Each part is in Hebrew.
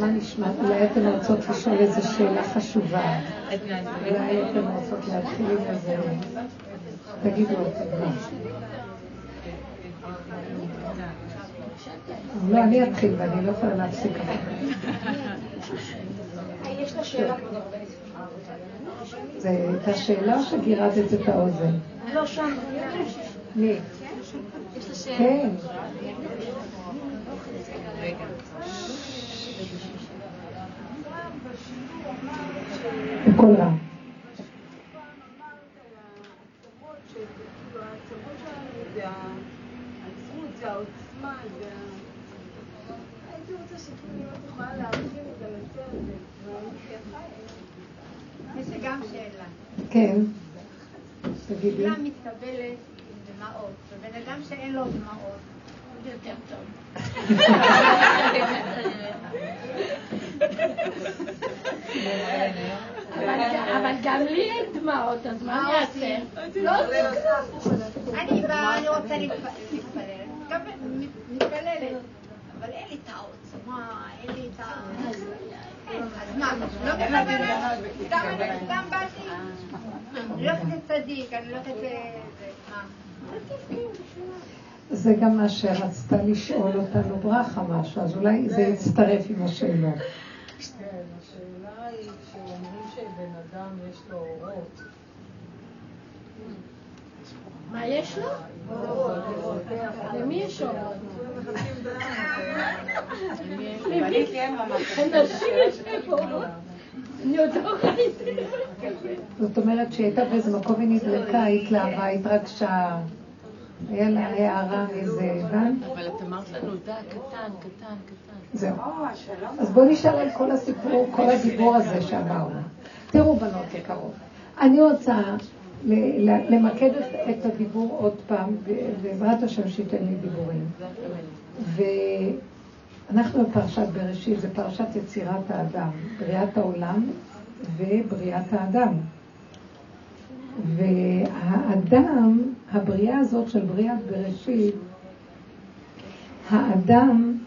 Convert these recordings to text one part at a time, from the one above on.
מה נשמע? אולי אתן רוצות לשאול איזו שאלה חשובה. אולי אתן רוצות להתחיל עם איזה... תגידו אותם. לא, אני אתחיל ואני לא יכולה להפסיק. יש לה שאלה זה הייתה שאלה או שגירדת את האוזן? לא, שם. מי? יש לה שאלה. כן. גם שאלה. כן. תגידי. שאלה מתקבלת עם דמעות, ובן אדם שאין לו דמעות, יותר טוב. אבל גם לי אין דמעות, אז מה אני אעשה? לא אני רוצה להתפלל. גם מתפללת, אבל אין לי את העוצמה, אין לי את ה... אז מה, לא מתפללת? סתם באתי? אני הולכת לצדיק, אני הולכת ל... מה? זה גם מה שרצתה לשאול אותנו ברכה משהו, אז אולי זה יצטרף עם השאלות. כן, השאלה היא שאומרים שבן אדם יש לו אורות. מה יש לו? למי יש אורות? למי? יש אורות? עוד לא זאת אומרת שהיא הייתה באיזה מקום היא נדלקה, התלהבה, התרגשה, היה לה הערה מזה, הבנת? אבל את אמרת לנו, די, קטן, קטן, קטן. זהו. אז בואו נשאל על כל הסיפור, כל הדיבור הזה שאמרנו. תראו, בנות יקרות, אני רוצה למקד את- את הדיבור עוד פעם, בעזרת השם שייתן לי דיבורים. ואנחנו בפרשת בראשית, זה פרשת יצירת האדם, בריאת העולם ובריאת האדם. והאדם, הבריאה הזאת של בריאת בראשית, האדם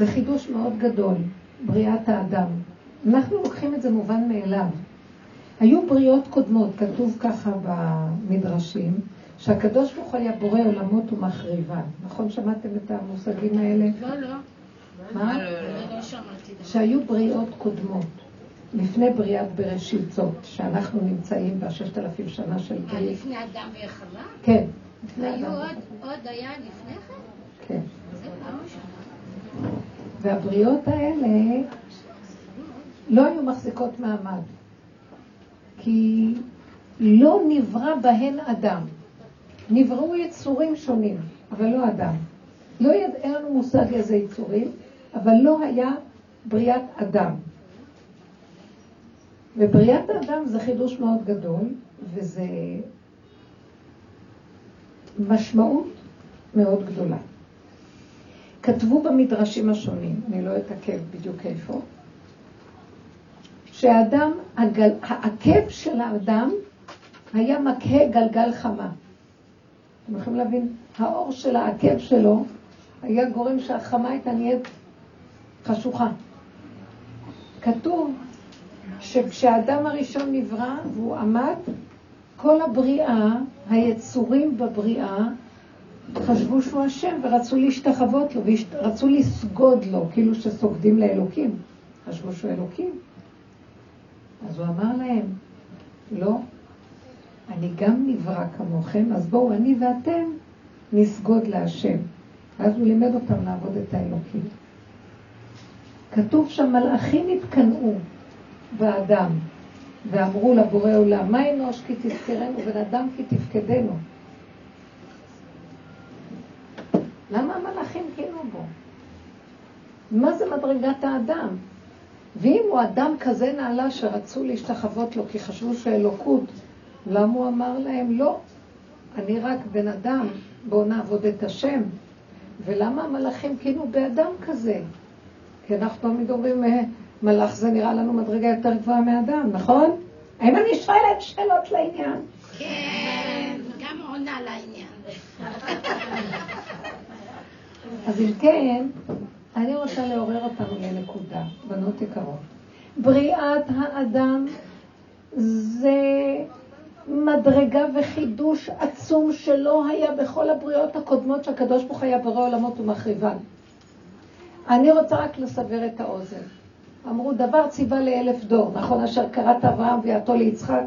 זה חידוש מאוד גדול, בריאת האדם. אנחנו לוקחים את זה מובן מאליו. היו בריאות קודמות, כתוב ככה במדרשים, שהקדוש ברוך הוא היה בורא עולמות ומחריבן. נכון שמעתם את המושגים האלה? לא, לא. מה? אני לא שמעתי. שהיו בריאות קודמות, לפני בריאת בראשית זאת, שאנחנו נמצאים בששת אלפים שנה של אה, בריאות. לפני אדם וחווה? כן, לפני היו עוד היה לפני כן? כן. והבריאות האלה לא היו מחזיקות מעמד, כי לא נברא בהן אדם. נבראו יצורים שונים, אבל לא אדם. לא יד... לנו מושג איזה יצורים, אבל לא היה בריאת אדם. ובריאת האדם זה חידוש מאוד גדול, וזה משמעות מאוד גדולה. כתבו במדרשים השונים, אני לא אתעכב בדיוק איפה, שהאדם, הגל, העקב של האדם היה מכה גלגל חמה. אתם יכולים להבין? האור של העקב שלו היה גורם שהחמה הייתה נהיית חשוכה. כתוב שכשהאדם הראשון נברא והוא עמד, כל הבריאה, היצורים בבריאה, חשבו שהוא השם ורצו להשתחוות לו, ורצו לסגוד לו, כאילו שסוגדים לאלוקים. חשבו שהוא אלוקים. אז הוא אמר להם, לא, אני גם נברא כמוכם, אז בואו אני ואתם נסגוד להשם. ואז הוא לימד אותם לעבוד את האלוקים. כתוב שהמלאכים התקנאו באדם ואמרו לבורא עולם, מה אנוש כי תזכרנו, בן אדם כי תפקדנו. למה המלאכים קינאו בו? מה זה מדרגת האדם? ואם הוא אדם כזה נעלה שרצו להשתחוות לו כי חשבו שאלוקות, למה הוא אמר להם לא? אני רק בן אדם, בואו נעבוד את השם. ולמה המלאכים קינאו באדם כזה? כי אנחנו תמיד אומרים, "אה, מלאך זה נראה לנו מדרגה יותר גבוהה מאדם, נכון? האם אני שואלת שאלות לעניין? כן, גם עונה לעניין. אז אם כן, אני רוצה לעורר אותנו לנקודה, בנות יקרות. בריאת האדם זה מדרגה וחידוש עצום שלא היה בכל הבריאות הקודמות שהקדוש ברוך היה ברא עולמות ומחריבן. אני רוצה רק לסבר את האוזן. אמרו, דבר ציווה לאלף דור, נכון, אשר קראת אברהם ויעתו ליצחק.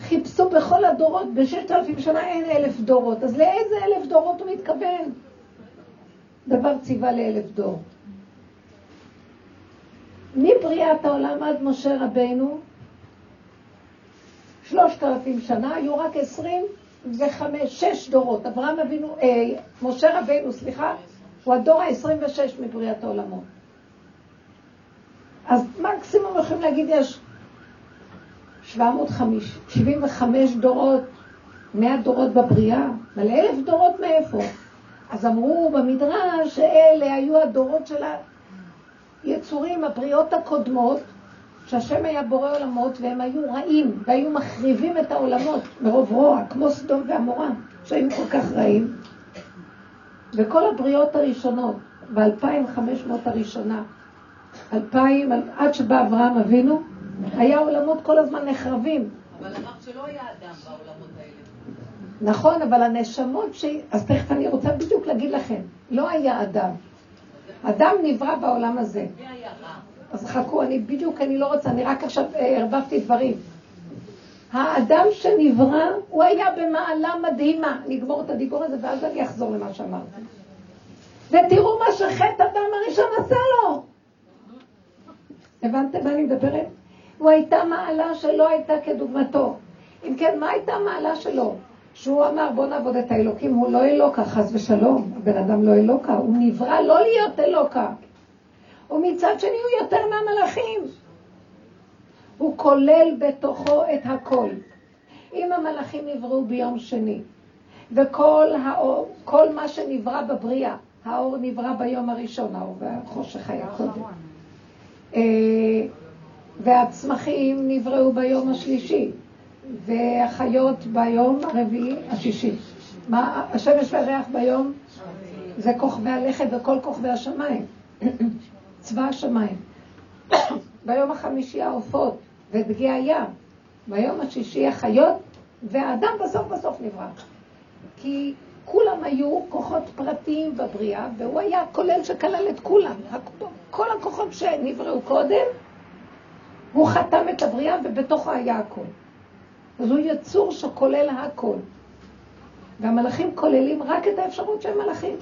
חיפשו בכל הדורות, בששת אלפים שנה אין אלף דורות, אז לאיזה אלף דורות הוא מתכוון? דבר ציווה לאלף דור. מבריאת העולם עד משה רבנו, שלושת אלפים שנה, היו רק עשרים וחמש, שש דורות. אברהם אבינו, אה, משה רבנו, סליחה, הוא הדור העשרים ושש מבריאת העולמות. אז מקסימום יכולים להגיד יש 775 דורות, 100 דורות בבריאה, אבל אלף דורות מאיפה? אז אמרו במדרש שאלה היו הדורות של היצורים, הבריאות הקודמות, שהשם היה בורא עולמות והם היו רעים והיו מחריבים את העולמות מרוב רוע, כמו סדום ועמורה, שהיו כל כך רעים. וכל הבריאות הראשונות, ב-2500 הראשונה, 2000, עד שבא אברהם אבינו, היה עולמות כל הזמן נחרבים. אבל אמרת שלא היה אדם בעולמות. נכון, אבל הנשמות ש... אז תכף אני רוצה בדיוק להגיד לכם, לא היה אדם. אדם נברא בעולם הזה. אז חכו, אני בדיוק, אני לא רוצה, אני רק עכשיו אה, ערבבתי דברים. האדם שנברא, הוא היה במעלה מדהימה. נגמור את הדיבור הזה ואז אני אחזור למה שאמרתי. ותראו מה שחטא אדם הראשון עשה לו. הבנתם מה אני מדברת? הוא הייתה מעלה שלא הייתה כדוגמתו. אם כן, מה הייתה המעלה שלו? שהוא אמר, בוא נעבוד את האלוקים, הוא לא אלוקה, חס ושלום. הבן אדם לא אלוקה, הוא נברא לא להיות אלוקה. ומצד שני הוא יותר מהמלאכים. הוא כולל בתוכו את הכל. אם המלאכים נבראו ביום שני, וכל האור, כל מה שנברא בבריאה, האור נברא ביום הראשון, האור והחושך היה קודם. אה, והצמחים נבראו ביום השלישי, והחיות ביום הרביעי, השישי. מה, השמש והריח ביום זה כוכבי הלכת וכל כוכבי השמיים, צבא השמיים. ביום החמישי העופות ודגי הים, ביום השישי החיות, והאדם בסוף בסוף נברא. כי כולם היו כוחות פרטיים בבריאה, והוא היה כולל שכלל את כולם. כל הכוחות שנבראו קודם, הוא חתם את הבריאה ובתוכו היה הכל. אז הוא יצור שכולל הכל. והמלאכים כוללים רק את האפשרות שהם מלאכים.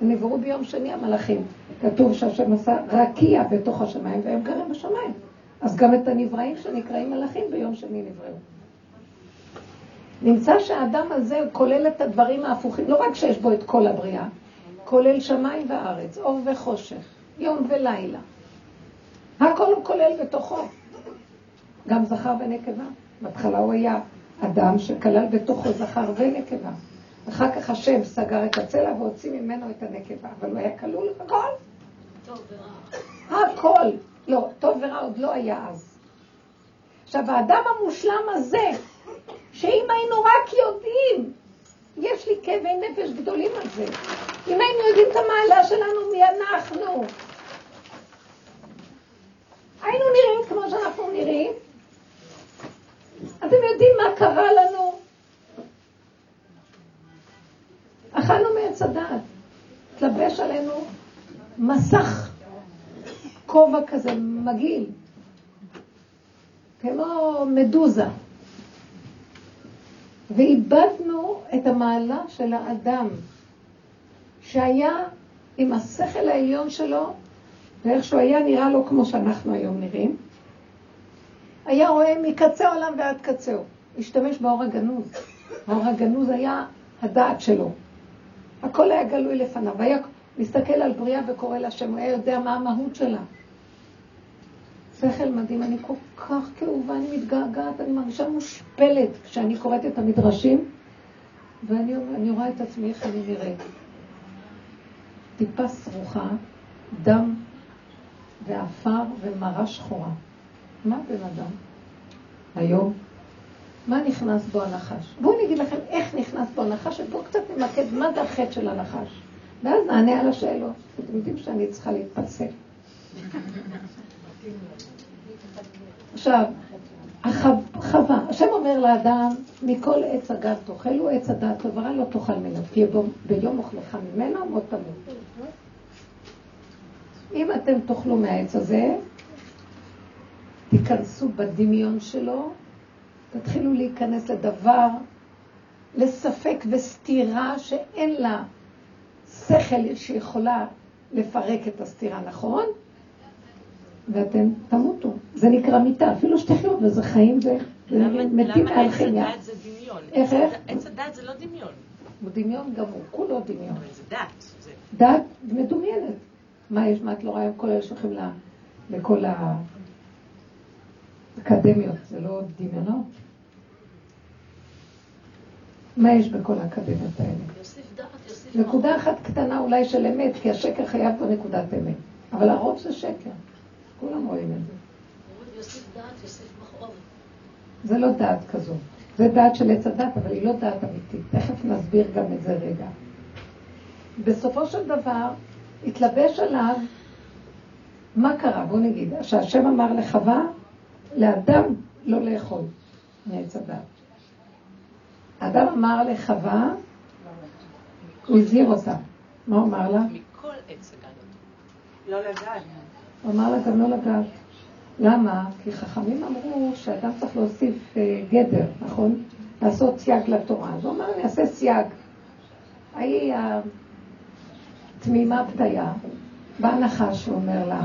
הם נבראו ביום שני המלאכים. כתוב שהשם עשה רקיע בתוך השמיים והם גרים בשמיים. אז גם את הנבראים שנקראים מלאכים ביום שני נבראו. נמצא שהאדם הזה כולל את הדברים ההפוכים, לא רק שיש בו את כל הבריאה, כולל שמיים וארץ, אור וחושך, יום ולילה. הכל הוא כולל בתוכו. גם זכר ונקבה. בהתחלה הוא היה אדם שכלל בתוכו זכר ונקבה. אחר כך השם סגר את הצלע והוציא ממנו את הנקבה, אבל הוא היה כלול הכל. טוב ורע. הכל. לא, טוב ורע עוד לא היה אז. עכשיו, האדם המושלם הזה, שאם היינו רק יודעים, יש לי כאבי נפש גדולים על זה, אם היינו יודעים את המעלה שלנו, מי אנחנו, היינו נראים כמו שאנחנו נראים, אתם יודעים מה קרה לנו? אכלנו מעץ הדעת, התלבש עלינו מסך כובע כזה מגעיל, כמו מדוזה. ואיבדנו את המעלה של האדם, שהיה עם השכל העליון שלו, ואיך שהוא היה נראה לו כמו שאנחנו היום נראים, היה רואה מקצה עולם ועד קצהו. השתמש באור הגנוז. האור הגנוז היה הדעת שלו. הכל היה גלוי לפניו. היה מסתכל על בריאה וקורא להשם, הוא היה יודע מה המהות שלה. שכל מדהים, אני כל כך כאובה, אני מתגעגעת, אני מרגישה מושפלת כשאני קוראת את המדרשים, ואני רואה את עצמי איך אני נראית. טיפה שרוחה, דם ועפר ומרה שחורה. מה בן אדם? היום? מה נכנס בו הנחש? בואו אני אגיד לכם איך נכנס בו הנחש, ובואו קצת נמקד מה זה החטא של הנחש. ואז נענה על השאלות. אתם יודעים שאני צריכה להתפלסל. עכשיו, החווה, השם אומר לאדם, מכל עץ הגב תאכל, הוא עץ הדעת טוב לא תאכל ממנו, כי ביום אוכלך ממנו מות תמות. אם אתם תאכלו מהעץ הזה, תיכנסו בדמיון שלו, תתחילו להיכנס לדבר, לספק וסתירה שאין לה שכל שיכולה לפרק את הסתירה, נכון? ואתם תמותו. זה נקרא מיטה, אפילו שתחיו, וזה חיים ומתים מהלכימיה. למה עץ הדת זה דמיון? איך איך? עץ הדת זה לא דמיון. הוא דמיון גמור, כולו דמיון. אבל זה דת. דת מדומיינת. מה יש, מה את לא רואה? כל אלה שהולכים לכל האקדמיות, זה לא דמיונות? מה יש בכל האקדמיות האלה? נקודה אחת קטנה אולי של אמת, כי השקר חייב בנקודת אמת. אבל הרוב זה שקר. כולם רואים את זה. זה לא דעת כזו. זה דעת של עץ הדת, אבל היא לא דעת אמיתית. תכף נסביר גם את זה רגע. בסופו של דבר, התלבש עליו, מה קרה? בואו נגיד, שהשם אמר לחווה, לאדם לא לאכול מעץ הדת. האדם אמר לחווה, הוא הזהיר אותה. מה הוא אמר לה? מכל עץ הגן. לא לגעת. הוא אמר לה גם לא לגעת. למה? כי חכמים אמרו שאדם צריך להוסיף אה, גדר, נכון? לעשות סייג לתורה. אז הוא אמר, אני אעשה סייג. ההיא התמימה פתיה, בא נחש ואומר לה,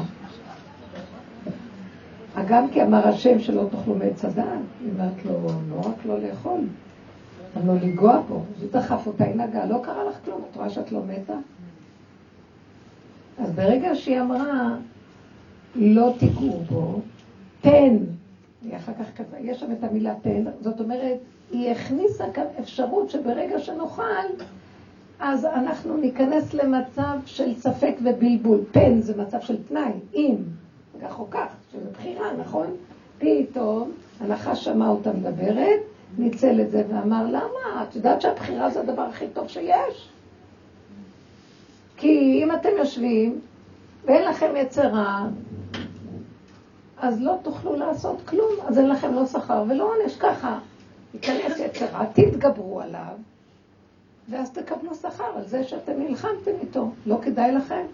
הגם כי אמר השם שלא תאכלו מעץ הדעת, היא אומרת לו, לא רק לא לאכול, גם לא לנגוע בו. הוא דחף אותה, היא נגעה, לא קרה לך כלום, את רואה שאת לא מתה? אז ברגע שהיא אמרה, לא תיגעו בו, פן, היא אחר כך כתבה, יש שם את המילה פן, זאת אומרת, היא הכניסה כאן אפשרות שברגע שנאכל, אז אנחנו ניכנס למצב של ספק ובלבול. פן זה מצב של תנאי, אם, כך או כך, שזה בחירה, נכון? פתאום הנחש שמע אותה מדברת, ניצל את זה ואמר, למה? את יודעת שהבחירה זה הדבר הכי טוב שיש? כי אם אתם יושבים ואין לכם יצרה, אז לא תוכלו לעשות כלום, אז אין לכם לא שכר ולא עונש, ככה. ייכנס יצרה, תתגברו עליו, ואז תקבלו שכר על זה שאתם נלחמתם איתו, לא כדאי לכם.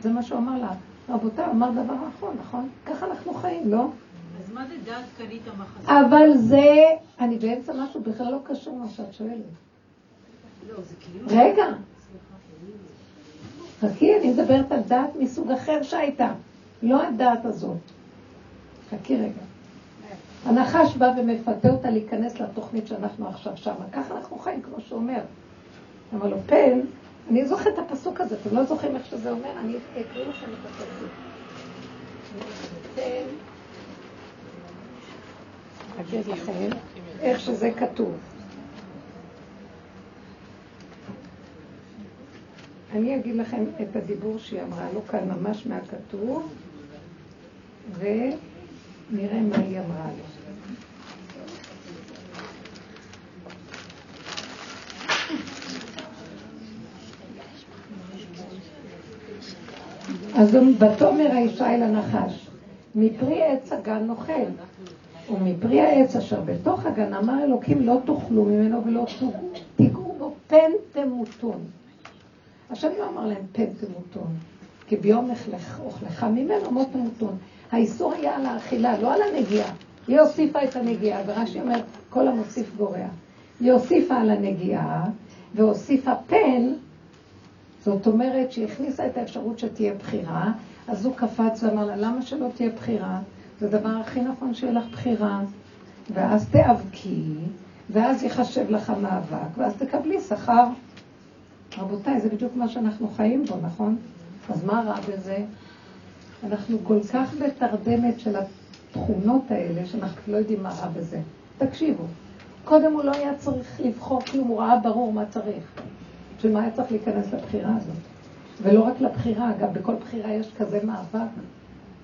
זה מה שהוא אמר לה. רבותיי, אמר דבר נכון, נכון? ככה אנחנו חיים, לא? אז מה זה דעת קנית מחזה? אבל זה, אני באמצע משהו בכלל לא קשור מה שאת שואלת. לא, זה כאילו... רגע. חכי, אני מדברת על דעת מסוג אחר שהייתה, לא הדעת הזאת. חכי רגע. הנחש בא ומפתה אותה להיכנס לתוכנית שאנחנו עכשיו שם. ככה אנחנו חיים, כמו שהוא אומר. לו, פן, אני זוכר את הפסוק הזה, אתם לא זוכרים איך שזה אומר? אני אקריא לכם את הפסוק. אגיד לכם איך שזה כתוב. אני אגיד לכם את הדיבור שהיא אמרה לו כאן ממש מהכתוב, ונראה מה היא אמרה לו. אז ותאמר האישה אל הנחש, מפרי עץ הגן נאכל, ומפרי העץ אשר בתוך הגן אמר אלוקים לא תאכלו ממנו ולא תיגעו בו פן תמותון. השם לא אמר להם פן תמותון, כי ביום אוכלך ממנו מות תמותון. האיסור היה על האכילה, לא על הנגיעה. היא הוסיפה את הנגיעה, ורש"י אומר, כל המוסיף גורע. היא הוסיפה על הנגיעה, והוסיפה פן, זאת אומרת שהיא הכניסה את האפשרות שתהיה בחירה, אז הוא קפץ ואמר לה, למה שלא תהיה בחירה? זה הדבר הכי נכון שיהיה לך בחירה, ואז תיאבקי, ואז ייחשב לך מאבק, ואז תקבלי שכר. רבותיי, זה בדיוק מה שאנחנו חיים בו, נכון? אז מה רע בזה? אנחנו כל כך בתרדמת של התכונות האלה, שאנחנו לא יודעים מה רע בזה. תקשיבו, קודם הוא לא היה צריך לבחור כלום, הוא ראה ברור מה צריך. בשביל מה היה צריך להיכנס לבחירה הזאת? ולא רק לבחירה, גם בכל בחירה יש כזה מאבק.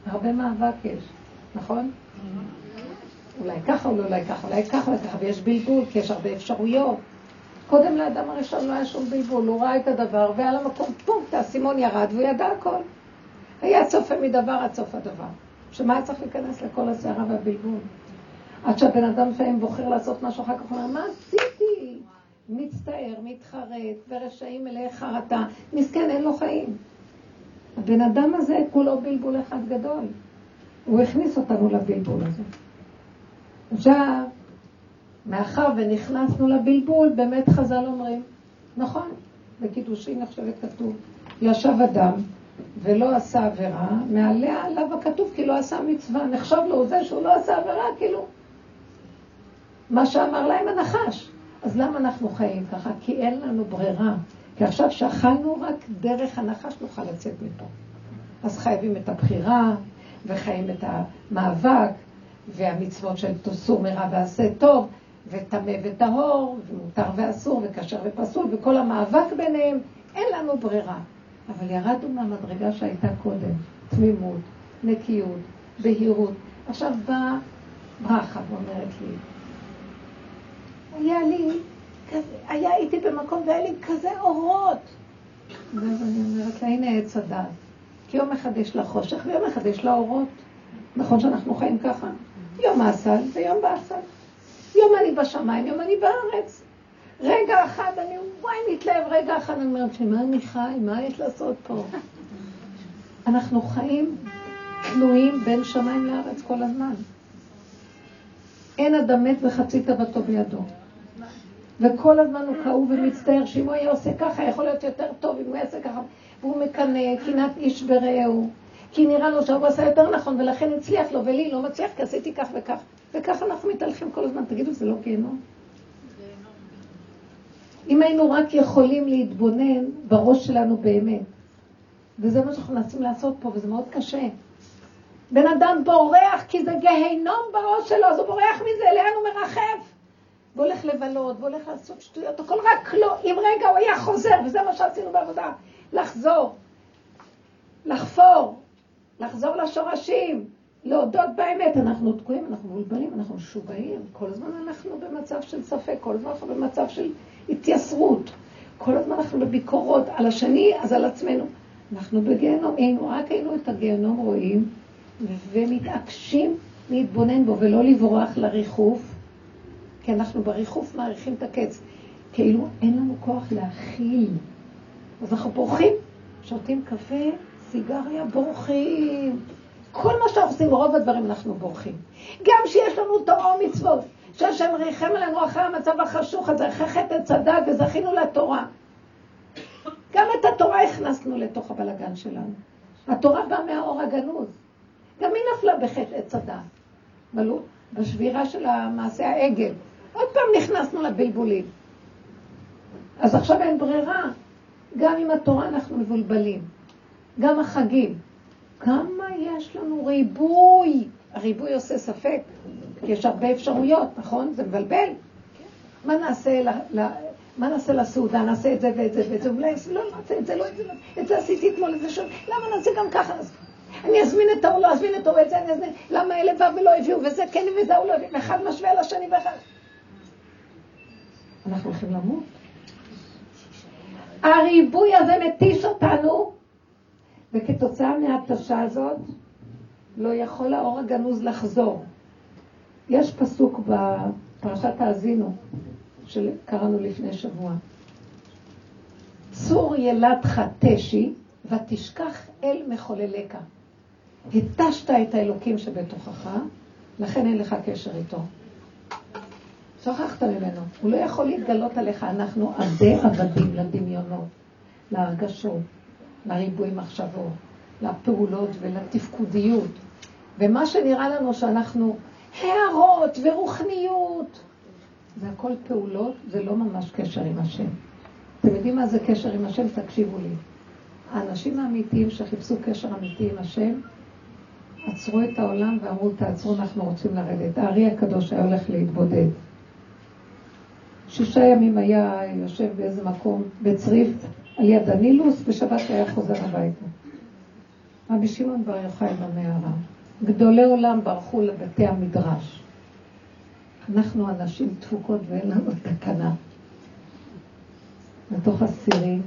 הרבה מאבק יש, נכון? אולי ככה, אולי ככה, אולי ככה, אולי ככה, ויש בלבול, כי יש הרבה אפשרויות. קודם לאדם הראשון לא היה שום בלבול, הוא ראה את הדבר, ועל המקום, פום, האסימון ירד והוא ידע הכל. היה צופה מדבר עד סוף הדבר. שמה היה צריך להיכנס לכל הסערה והבלבול? עד שהבן אדם לפעמים בוחר לעשות משהו, אחר כך הוא אומר, מה עשיתי? מצטער, מתחרט, ורשעים מלאי חרטה. מסכן, אין לו חיים. הבן אדם הזה כולו בלבול אחד גדול. הוא הכניס אותנו לבלבול הזה. עכשיו, מאחר ונכנסנו לבלבול, באמת חז"ל אומרים, נכון, בקידושין עכשיו כתוב, ישב אדם ולא עשה עבירה, מעליה עליו הכתוב כי לא עשה מצווה, נחשב לו זה שהוא לא עשה עבירה, כאילו, מה שאמר להם הנחש. אז למה אנחנו חיים ככה? כי אין לנו ברירה. כי עכשיו שאכלנו רק דרך הנחש נוכל לצאת מפה. אז חייבים את הבחירה, וחיים את המאבק, והמצוות של תוסור מרע ועשה טוב, וטמא וטהור, ומותר ואסור, וכשר ופסול, וכל המאבק ביניהם, אין לנו ברירה. אבל ירדנו מהמדרגה שהייתה קודם, תמימות, נקיות, בהירות. עכשיו באה ברכה ואומרת לי, היה לי, כזה, היה איתי במקום והיה לי כזה אורות. ואז אני אומרת לה, הנה עץ הדעת. כי יום אחד יש לה חושך ויום אחד יש לה אורות. נכון שאנחנו חיים ככה? יום האסל ויום באסל. יום אני בשמיים, יום אני בארץ. רגע אחד אני, וואי, מתלהב, רגע אחד אני אומרת לי, מה אני חי? מה יש לעשות פה? אנחנו חיים תלויים בין שמיים לארץ כל הזמן. אין אדם מת וחצי תוותו בידו. וכל הזמן הוא כאוב ומצטער שאם הוא היה עושה ככה, יכול להיות יותר טוב אם הוא יעשה ככה. והוא מקנא, קנאת איש ברעהו. כי נראה לו שהוא עשה יותר נכון, ולכן הצליח לו, ולי לא מצליח, כי עשיתי כך וכך. וככה אנחנו מתהלכים כל הזמן. תגידו, זה לא גיהנום? אם היינו רק יכולים להתבונן בראש שלנו באמת, וזה מה שאנחנו מנסים לעשות פה, וזה מאוד קשה. בן אדם בורח כי זה גיהנום בראש שלו, אז הוא בורח מזה, לאן הוא מרחף? והולך לבלות, והולך לעשות שטויות, הכל רק לא, אם רגע הוא היה חוזר, וזה מה שעשינו בעבודה, לחזור, לחפור, לחזור לשורשים, להודות באמת. אנחנו תקועים, אנחנו מבולבלים, אנחנו משוגעים, כל הזמן אנחנו במצב של ספק, כל הזמן אנחנו במצב של התייסרות, כל הזמן אנחנו בביקורות על השני, אז על עצמנו. אנחנו בגיהנום, היינו, רק היינו את הגיהנום רואים, ומתעקשים להתבונן בו ולא לברוח לריחוף, כי אנחנו בריחוף מעריכים את הקץ. כאילו אין לנו כוח להכיל. אז אנחנו בורחים, שותים קפה, סיגריה, בורחים. כל מה שאנחנו עושים, רוב הדברים אנחנו בורחים. גם שיש לנו תורה ומצוות, שהשם ריחם עלינו אחרי המצב החשוך הזה, אחרי חטא עץ וזכינו לתורה. גם את התורה הכנסנו לתוך הבלגן שלנו. התורה באה מהאור הגנוז. גם היא נפלה בחטא עץ. בשבירה של המעשה העגל. עוד פעם נכנסנו לבלבולים. אז עכשיו אין ברירה. גם עם התורה אנחנו מבולבלים. גם החגים. כמה יש לנו ריבוי. הריבוי עושה ספק, כי יש הרבה אפשרויות, נכון? זה מבלבל. מה נעשה, ל, ל, מה נעשה לסעודה? נעשה את זה ואת זה ואת זה, אולי לא נעשה את זה, לא את זה, את זה עשיתי אתמול, את זה שוב, למה נעשה גם ככה? אני אזמין את ההוא, לא אזמין את ההוא, את זה אני אזמין, למה אלה באו ולא הביאו, וזה כן וזה הוא לא הביאו, ואחד משווה לשני ואחד. אנחנו הולכים למות. הריבוי הזה מתיש אותנו, וכתוצאה מההתשה הזאת, לא יכול האור הגנוז לחזור. יש פסוק בפרשת האזינו, שקראנו לפני שבוע. צור ילדך תשי, ותשכח אל מחולליך. התשת את האלוקים שבתוכך, לכן אין לך קשר איתו. שכחת ממנו. הוא לא יכול להתגלות עליך. אנחנו עבדי עבדים לדמיונות, להרגשות, לריבוי מחשבות, לפעולות ולתפקודיות. ומה שנראה לנו שאנחנו הערות ורוחניות, זה הכל פעולות, זה לא ממש קשר עם השם. אתם יודעים מה זה קשר עם השם? תקשיבו לי. האנשים האמיתיים שחיפשו קשר אמיתי עם השם, עצרו את העולם ואמרו, תעצרו, אנחנו רוצים לרדת. הארי הקדוש היה הולך להתבודד. שישה ימים היה יושב באיזה מקום בצריף על יד הנילוס, בשבת היה חוזר הביתה. רבי שמעון בר יוחאי במערה. גדולי עולם ברחו לבתי המדרש. אנחנו אנשים דפוקות ואין לנו תקנה. בתוך הסירים.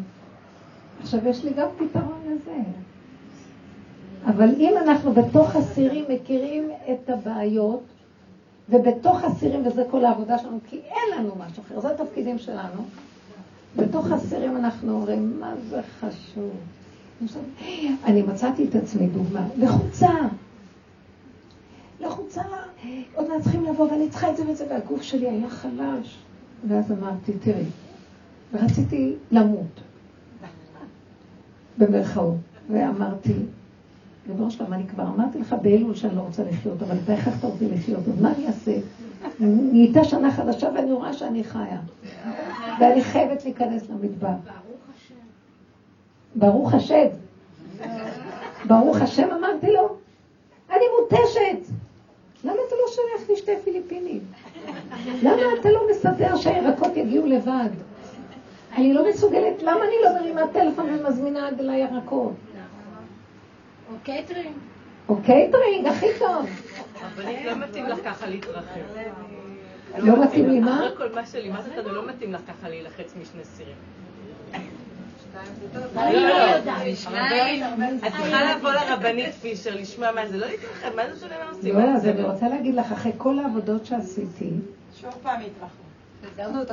עכשיו, יש לי גם פתרון לזה. אבל אם אנחנו בתוך הסירים מכירים את הבעיות, ובתוך הסירים, וזה כל העבודה שלנו, כי אין לנו משהו אחר, זה התפקידים שלנו, בתוך הסירים אנחנו אומרים, מה זה חשוב? אני מצאתי את עצמי דוגמה, לחוצה. לחוצה, עוד מעט צריכים לבוא ואני צריכה את זה ואת זה, והגוף שלי היה חלש. ואז אמרתי, תראי, ורציתי למות, במרכאות, ואמרתי, ריבונו שלום, אני כבר אמרתי לך באלול שאני לא רוצה לחיות, אבל אתה הכרחת אותי לחיות, אז מה אני אעשה? נהייתה שנה חדשה ואני רואה שאני חיה. ואני חייבת להיכנס למדבר. ברוך השם. ברוך השם אמרתי לו, אני מותשת. למה אתה לא שולח לי שתי פיליפינים? למה אתה לא מסדר שהירקות יגיעו לבד? אני לא מסוגלת, למה אני לא מרימה טלפון ומזמינה עד לירקות? קייטרינג. או קייטרינג, הכי טוב. אבל לא מתאים לך ככה להתרחב. לא מתאים לי מה? אחרי כל מה שלימדת אותנו, לא מתאים לך ככה להילחץ משני סירים. אני לא יודעת. את צריכה לבוא לרבנית פישר, לשמוע מה זה, לא להתרחב, מה זה שונה מה עושים? לא, אז אני רוצה להגיד לך, אחרי כל העבודות שעשיתי, שוב פעם התרחבו.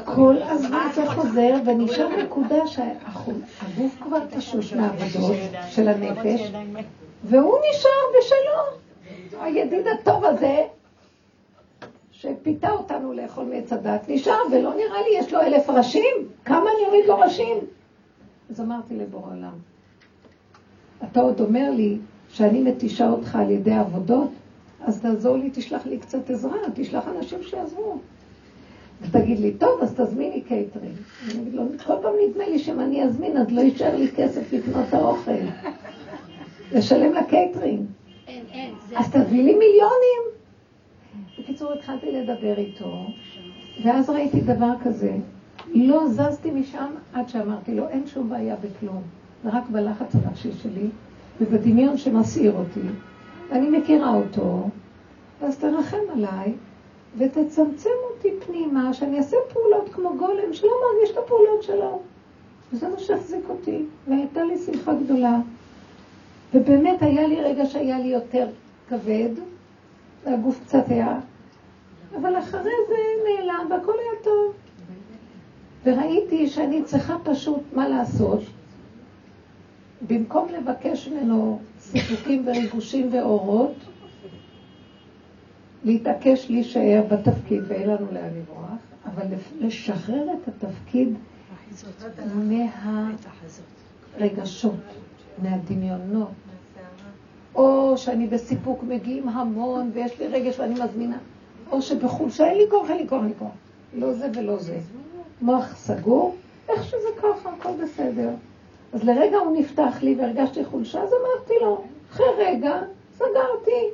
כל הזמן זה חוזר, ונשאר נקודה שהגוף כבר תשוש מהעבודות של הנפש, והוא נשאר בשלו. הידיד הטוב הזה, שפיתה אותנו לאכול מעץ הדעת, נשאר, ולא נראה לי, יש לו אלף ראשים? כמה אני אוריד לו ראשים? אז אמרתי לבורא עולם, אתה עוד אומר לי שאני מתישה אותך על ידי עבודות, אז תעזור לי, תשלח לי קצת עזרה, תשלח אנשים שיעזרו. ותגיד לי, טוב, אז תזמיני קייטרינג. אני אגיד לו, כל פעם נדמה לי שאם אני אזמין, אז לא יישאר לי כסף לקנות את האוכל. לשלם לקייטרינג. אין, אין. זה- אז תביא לי מיליונים. בקיצור, התחלתי לדבר איתו, ואז ראיתי דבר כזה. לא זזתי משם עד שאמרתי לו, אין שום בעיה בכלום. זה רק בלחץ הנפשי שלי, ובדמיון שמסעיר אותי. ואני מכירה אותו, אז תרחם עליי, ותצמצם אותי פנימה, שאני אעשה פעולות כמו גולם, שלא מרגיש את הפעולות שלו. וזה מה שהחזיק אותי, והייתה לי שמחה גדולה. ובאמת היה לי רגע שהיה לי יותר כבד, והגוף קצת היה, אבל אחרי זה נעלם והכל היה טוב. וראיתי שאני צריכה פשוט, מה לעשות? במקום לבקש ממנו סיפוקים וריגושים ואורות, להתעקש להישאר בתפקיד ואין לנו לאן לברוח, אבל לשחרר את התפקיד מהרגשות, מהדמיונות. או שאני בסיפוק מגיעים המון ויש לי רגש ואני מזמינה, או שבחולשה אין לי כוח, אין לי כוח, אין לי כוח. לא זה ולא זה. מוח סגור, איך שזה ככה, הכל בסדר. אז לרגע הוא נפתח לי והרגשתי חולשה, אז אמרתי לו, אחרי רגע, סגרתי.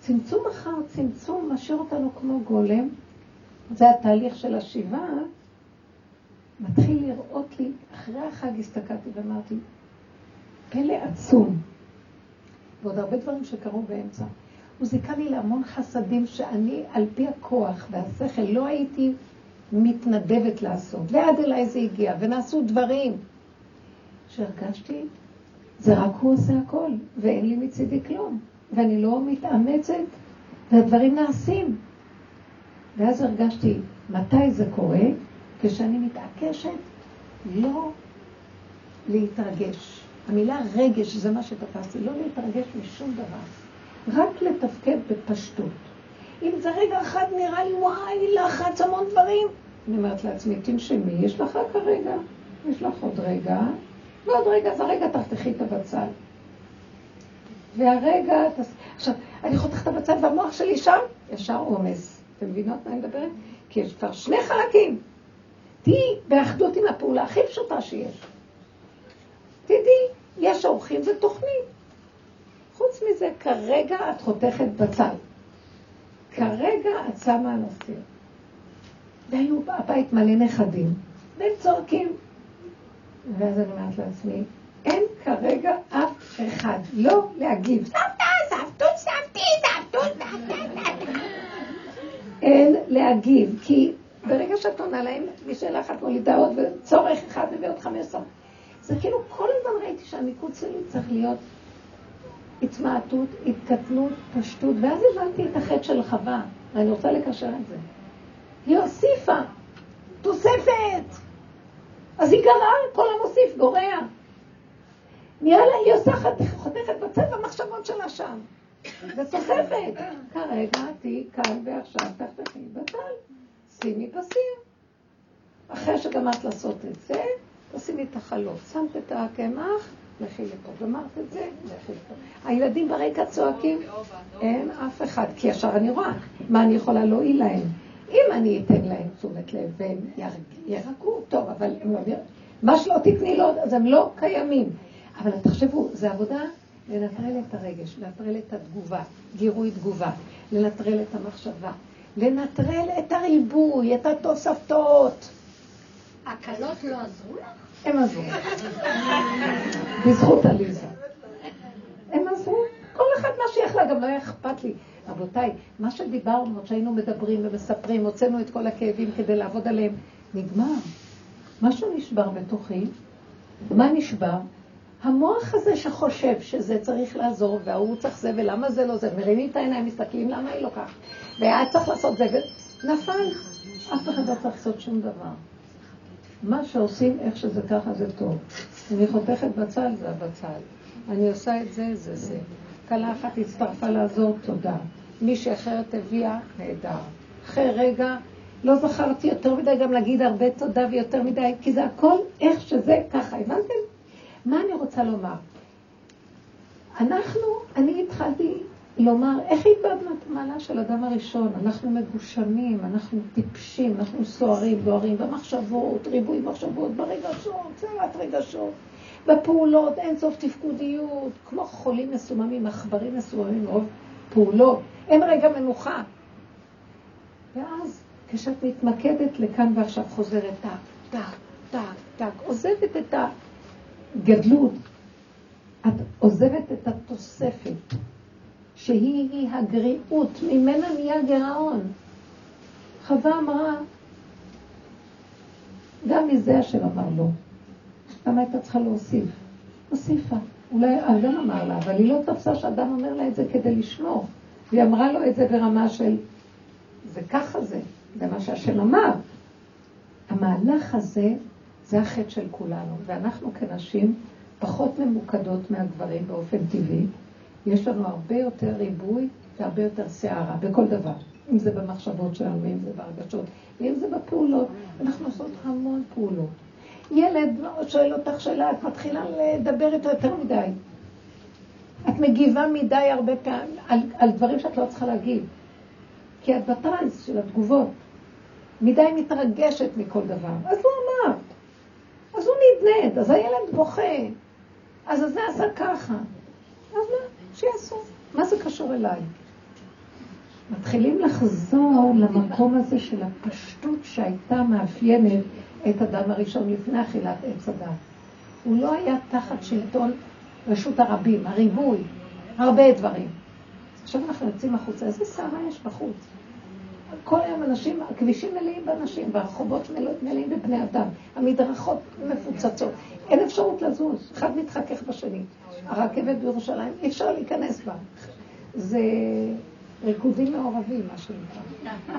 צמצום אחר צמצום משאיר אותנו כמו גולם. זה התהליך של השיבה. מתחיל לראות לי, אחרי החג הסתכלתי ואמרתי, פלא עצום. ועוד הרבה דברים שקרו באמצע. הוא זיכה לי להמון חסדים שאני, על פי הכוח והשכל, לא הייתי מתנדבת לעשות. ועד אליי זה הגיע, ונעשו דברים שהרגשתי, זה רק הוא עושה הכל, ואין לי מצידי כלום. ואני לא מתאמצת, והדברים נעשים. ואז הרגשתי, מתי זה קורה? כשאני מתעקשת לא להתרגש. המילה רגש זה מה שתפסתי, לא להתרגש משום דבר, רק לתפקד בפשטות. אם זה רגע אחד נראה לי, וואי, לחץ המון דברים, אני אומרת לעצמי, תנשמי, יש לך כרגע, יש לך עוד רגע, ועוד רגע, אז הרגע תחתכי את הבצל. והרגע, עכשיו, אני חותכת את הבצל והמוח שלי שם, ישר עומס. אתם מבינות מה אני מדברת? כי יש כבר שני חלקים. תהיי באחדות עם הפעולה הכי פשוטה שיש. תדעי, יש אורחים, זה תוכנית. חוץ מזה, כרגע את חותכת בצל. כרגע את שמה נושאים. והיו בבית מלא נכדים, והם צועקים. ואז אני אומרת לעצמי, אין כרגע אף אחד לא להגיב. סבתא, סבתות, סבתי, סבתות, סבתא. אין להגיב, כי ברגע שאת עונה להם, משאלה אחת מולידה עוד, וצורך אחד מביא עוד חמש. זה כאילו כל הזמן ראיתי שהמיקוד שלי צריך להיות התמעטות, התקטנות, פשטות, ואז הבנתי את החטא של חווה, ואני רוצה לקשר את זה. היא הוסיפה, תוספת. אז היא גרעה, כל המוסיף גורע. נראה לה, היא עושה חותכת בצבע המחשבות שלה שם. ותוספת. כרגע תהיי כאן ועכשיו תחתכי בטל. שימי בסיר. אחרי שגמרת לעשות את זה, תשימי את החלות. שמת את הקמח, לכי לפה. גמרת את זה, לכי לפה. הילדים ברקע צועקים, אין אף אחד, כי ישר אני רואה מה אני יכולה להועיל להם. אם אני אתן להם תשומת לב והם ירגעו, טוב, אבל הם לא... מה שלא תתני לו, אז הם לא קיימים. אבל תחשבו, זו עבודה לנטרל את הרגש, לנטרל את התגובה, גירוי תגובה, לנטרל את המחשבה, לנטרל את הריבוי, את התוספתות. הקלות לא עזרו לך? הם עזרו. בזכות עליזה. הם עזרו. כל אחד מה שיכלה, גם לא היה אכפת לי. רבותיי, מה שדיברנו, שהיינו מדברים ומספרים, הוצאנו את כל הכאבים כדי לעבוד עליהם, נגמר. משהו נשבר בתוכי. מה נשבר? המוח הזה שחושב שזה צריך לעזור, וההוא צריך זה, ולמה זה לא זה, מרימים את העיניים, מסתכלים למה היא לא כך, והיה צריך לעשות זה, ונפל. אף אחד לא צריך לעשות שום דבר. מה שעושים, איך שזה ככה, זה טוב. אני חותכת בצל, זה הבצל. אני עושה את זה, זה זה. כלה אחת הצטרפה לעזור, תודה. מישהי אחרת הביאה, נהדר. אחרי רגע, לא זכרתי יותר מדי גם להגיד הרבה תודה ויותר מדי, כי זה הכל איך שזה ככה, הבנתם? מה אני רוצה לומר? אנחנו, אני התחלתי לומר, איך איבדנו את המעלה של אדם הראשון? אנחנו מגושמים, אנחנו טיפשים, אנחנו סוערים, בוערים במחשבות, ריבוי מחשבות, ברגשות, צרת רגשות, בפעולות, אין סוף תפקודיות, כמו חולים מסוממים, עכברים מסוממים, רוב פעולות, אין רגע מנוחה. ואז כשאת מתמקדת לכאן ועכשיו חוזרת טק, טק, טק, טק, עוזבת את הגדלות, את עוזבת את התוספת, שהיא הגריעות, ממנה נהיה גירעון. חווה אמרה, גם מזה השם אמר לו, למה הייתה צריכה להוסיף? הוסיפה. אולי אדם אמר לה, אבל היא לא תפסה שאדם אומר לה את זה כדי לשמור. והיא אמרה לו את זה ברמה של, זה ככה זה, זה מה שהשם אמר. המהלך הזה, זה החטא של כולנו, ואנחנו כנשים פחות ממוקדות מהגברים באופן טבעי. יש לנו הרבה יותר ריבוי והרבה יותר סערה בכל דבר. אם זה במחשבות שלנו, אם זה בהרגשות, ואם זה בפעולות. אנחנו עושות המון פעולות. ילד שואל אותך שאלה, את מתחילה לדבר איתו יותר מדי. את מגיבה מדי הרבה פעמים על, על דברים שאת לא צריכה להגיד. כי את בטרנס של התגובות. מדי מתרגשת מכל דבר. אז הוא אמר. אז הוא נדנד, אז הילד בוכה. אז זה עשה ככה. אז מה? שיעשו. מה זה קשור אליי? מתחילים לחזור למקום הזה של הפשטות שהייתה מאפיינת את אדם הראשון לפני אכילת עץ הדת. הוא לא היה תחת שלטון רשות הרבים, הריבוי, הרבה דברים. עכשיו אנחנו יוצאים החוצה, איזה סערה יש בחוץ? כל היום אנשים, הכבישים מלאים באנשים, והרחובות מלאים בבני אדם, המדרכות מפוצצות, אין אפשרות לזוז, אחד מתחכך בשני. הרכבת בירושלים, אי אפשר להיכנס בה. זה ריקודים מעורבים, מה שנקרא.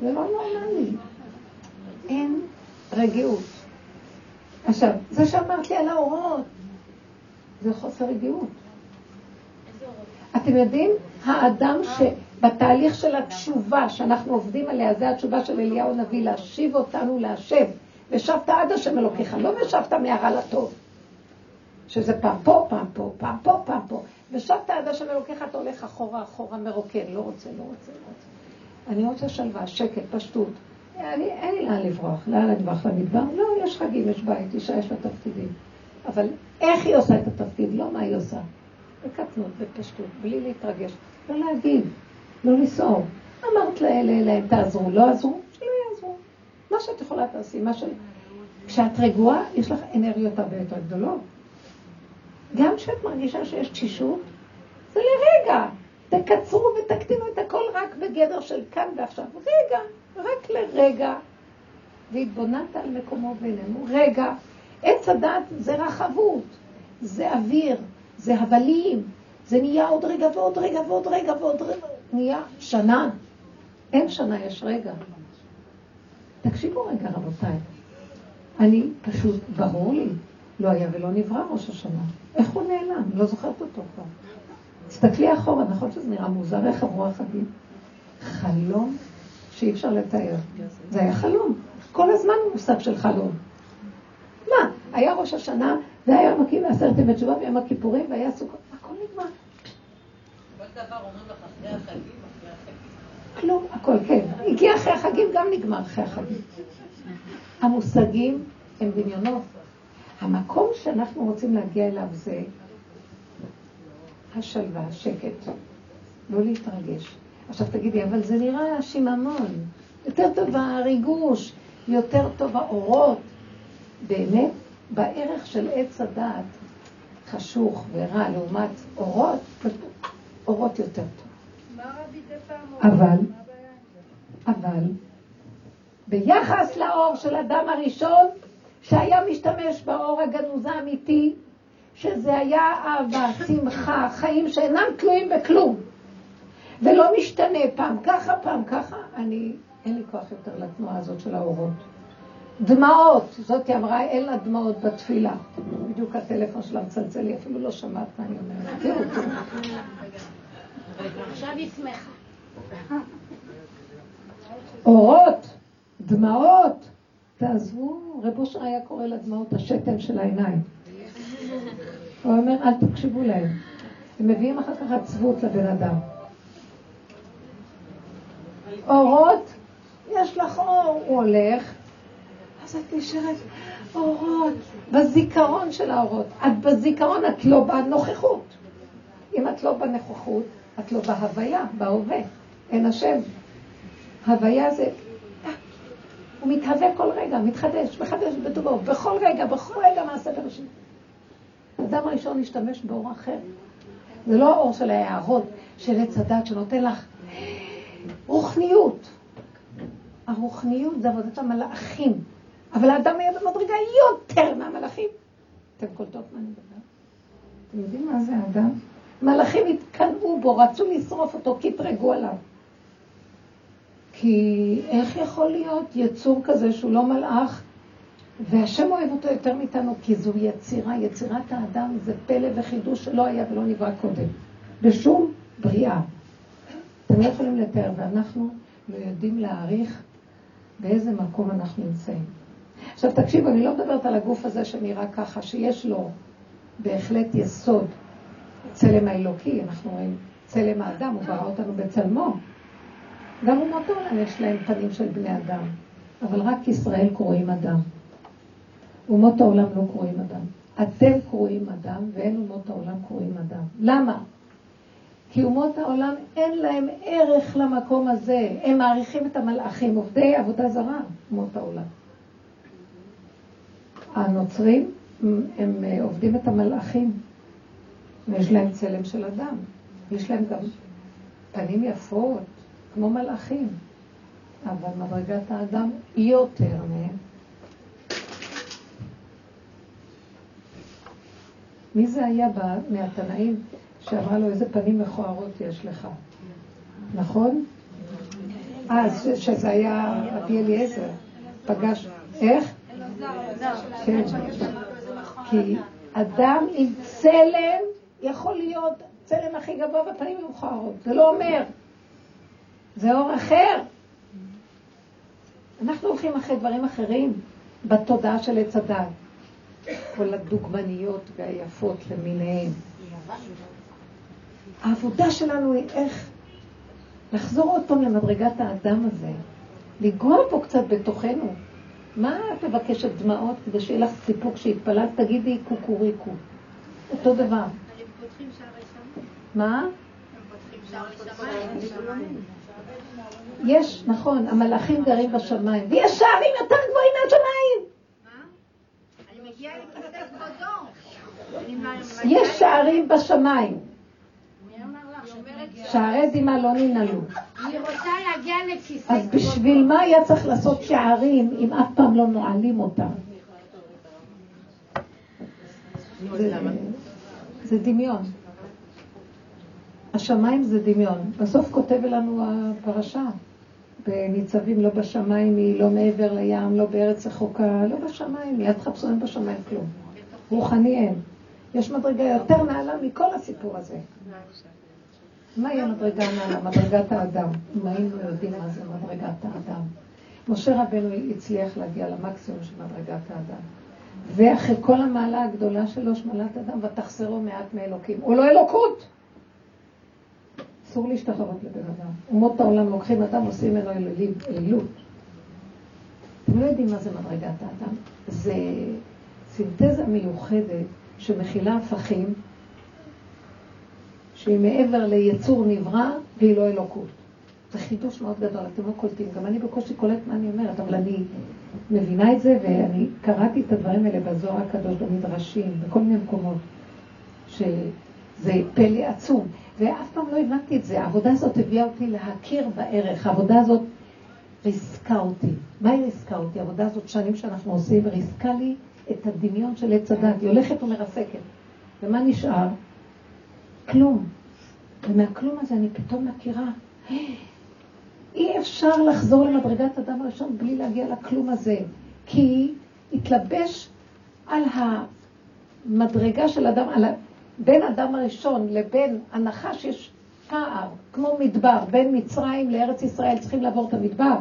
זה לא נורמלי. אין רגיעות. עכשיו, זה שאמרת לי על האורות, זה חוסר רגיעות. אתם יודעים, האדם שבתהליך של התשובה שאנחנו עובדים עליה, זה התשובה של אליהו הנביא, להשיב אותנו להשב. ושבת עד השם אלוקיך, לא ושבת מהרע לטוב. שזה פעם פה, פעם פה, פעם פה, פעם פה. ושבת עד השם אלוקיך, אתה הולך אחורה, אחורה, מרוקן, לא רוצה, לא רוצה, לא רוצה. אני רוצה שלווה, שקט, פשטות. אני, אין לי לאן לברוח, לאן לברוח למדבר? לא, יש חגים, יש בית, אישה יש לה תפקידים. אבל איך היא עושה את התפקיד? לא מה היא עושה. בקטנות, בפשטות, בלי להתרגש. לא להגיד, לא לסעור. אמרת לאלה, להם תעזרו, לא עזרו. מה שאת יכולה תעשי, מה ש... כשאת רגועה, יש לך אנרגיות הרבה יותר גדולות. גם כשאת מרגישה שיש תשישות, זה לרגע. תקצרו ותקטינו את הכל רק בגדר של כאן ועכשיו. רגע, רק לרגע. והתבוננת על מקומו ואיננו. רגע, עץ הדת זה רחבות, זה אוויר, זה הבלים, זה נהיה עוד רגע ועוד רגע ועוד רגע ועוד רגע, נהיה שנה. אין שנה, יש רגע. תקשיבו רגע, רבותיי. אני פשוט, ברור לי, לא היה ולא נברא ראש השנה. איך הוא נעלם? לא זוכרת אותו כבר. תסתכלי אחורה, נכון שזה נראה מוזר, איך עברו החגים? חלום שאי אפשר לתאר. זה היה חלום. כל הזמן מושג של חלום. מה? היה ראש השנה, והיה יום עשרת ימי תשובה ויום הכיפורים, והיה סוכות, הכל נגמר. כל דבר אומרים לך אחרי החגים. כלום, הכל, כן. הגיע אחרי החגים, גם נגמר אחרי החגים. המושגים הם דמיונות. המקום שאנחנו רוצים להגיע אליו זה השלווה, השקט, לא להתרגש. עכשיו תגידי, אבל זה נראה שיממון. יותר טוב הריגוש, יותר טוב האורות. באמת, בערך של עץ הדעת, חשוך ורע לעומת אורות, אורות יותר טוב. אבל, אבל, ביחס לאור של אדם הראשון, שהיה משתמש באור הגנוז האמיתי, שזה היה אהבה, שמחה, חיים שאינם תלויים בכלום, ולא משתנה פעם ככה, פעם ככה, אני, אין לי כוח יותר לתנועה הזאת של האורות. דמעות, זאת אמרה, אין לה דמעות בתפילה. בדיוק הטלפון שלה מצלצל לי, אפילו לא שמעת מה אני אומרת. עכשיו היא שמחה. אורות, דמעות, תעזבו, רב אושר היה קורא לדמעות השתן של העיניים. הוא אומר, אל תקשיבו להם. הם מביאים אחר כך עצבות לבן אדם. אורות, יש לך אור, הוא הולך, אז את נשארת אורות, בזיכרון של האורות. את בזיכרון, את לא בנוכחות. אם את לא בנוכחות, את לא בהוויה, בהווה. אין השם. הוויה זה... הוא מתהווה כל רגע, מתחדש, מחדש בטובו, בכל רגע, בכל רגע מעשה בראשית. האדם הראשון השתמש באור אחר. זה לא האור של ההערות, של עץ הדת, שנותן לך רוחניות. הרוחניות זה עבודת המלאכים. אבל האדם היה במדרגה יותר מהמלאכים. אתם קולטות מה אני מדברת? אתם יודעים מה זה האדם? מלאכים התקנאו בו, רצו לשרוף אותו, התרגו עליו. כי איך יכול להיות יצור כזה שהוא לא מלאך, והשם אוהב אותו יותר מאיתנו, כי זו יצירה, יצירת האדם זה פלא וחידוש שלא היה ולא נברא קודם, בשום בריאה. אתם לא יכולים לתאר, ואנחנו לא יודעים להעריך באיזה מקום אנחנו נמצאים. עכשיו תקשיבו, אני לא מדברת על הגוף הזה שנראה ככה, שיש לו בהחלט יסוד, צלם האלוקי, אנחנו רואים צלם האדם, הוא ברא אותנו בצלמו. גם אומות העולם יש להם פנים של בני אדם, אבל רק ישראל קרואים אדם. אומות העולם לא קרואים אדם. אתם קרואים אדם, ואין אומות העולם קרואים אדם. למה? כי אומות העולם אין להם ערך למקום הזה. הם מעריכים את המלאכים, עובדי עבודה זרה, אומות העולם. הנוצרים, הם עובדים את המלאכים, ויש להם צלם של אדם. יש להם גם פנים יפות, כמו מלאכים, אבל מדרגת האדם היא יותר מהם. מי זה היה מהתנאים שאמרה לו איזה פנים מכוערות יש לך? נכון? אה, שזה היה רבי אליעזר, פגש, איך? כן, כי אדם עם צלם יכול להיות צלם הכי גבוה ופנים מכוערות, זה לא אומר. זה אור אחר. אנחנו הולכים אחרי דברים אחרים בתודעה של עץ הדת. כל הדוגמניות והיפות למיניהן. העבודה שלנו היא איך לחזור עוד פעם למדרגת האדם הזה, לגוע פה קצת בתוכנו. מה את מבקשת דמעות כדי שיהיה לך סיפוק שהתפללת? תגידי קוקוריקו. אותו דבר. מה? יש, נכון, המלאכים גרים בשמיים, ויש שערים יותר גבוהים מהשמיים. יש שערים בשמיים. שערי דמעה לא ננעלו. אני רוצה להגיע לכיסא אז בשביל מה היה צריך לעשות שערים אם אף פעם לא נועלים אותם? זה- זה דמיון. השמיים זה דמיון. בסוף כותב לנו הפרשה. בניצבים לא בשמיים היא, לא מעבר לים, לא בארץ רחוקה, לא בשמיים, יד חפשו אין בשמיים כלום. רוחני אין. יש מדרגה יותר נעלה מכל הסיפור הזה. מהי המדרגה הנעלה? מדרגת האדם. אם היינו יודעים מה זה מדרגת האדם. משה רבנו הצליח להגיע למקסימום של מדרגת האדם. ואחרי כל המעלה הגדולה שלו, שמלת אדם, ותחסרו מעט מאלוקים. הוא לא אלוקות! אסור להשתחררות לבן אדם. אומות העולם לוקחים אדם, עושים ממנו אלילות. אתם לא יודעים מה זה מדרגת האדם. זה סינתזה מיוחדת שמכילה הפכים, שהיא מעבר ליצור נברא והיא לא אלוקות. זה חידוש מאוד גדול, אתם לא קולטים. גם אני בקושי קולט מה אני אומרת, אבל אני מבינה את זה, ואני קראתי את הדברים האלה בזוהר הקדוש, במדרשים, בכל מיני מקומות, שזה פלא עצום. ואף פעם לא הבנתי את זה. העבודה הזאת הביאה אותי להכיר בערך. העבודה הזאת ריסקה אותי. מה היא ריסקה אותי? העבודה הזאת, שנים שאנחנו עושים, ריסקה לי את הדמיון של עץ הדת. היא הולכת ומרסקת. ומה נשאר? כלום. ומהכלום הזה אני פתאום מכירה. אי אפשר לחזור למדרגת אדם הראשון בלי להגיע לכלום הזה. כי התלבש על המדרגה של אדם, על. בין אדם הראשון לבין הנחש יש פער, כמו מדבר, בין מצרים לארץ ישראל צריכים לעבור את המדבר.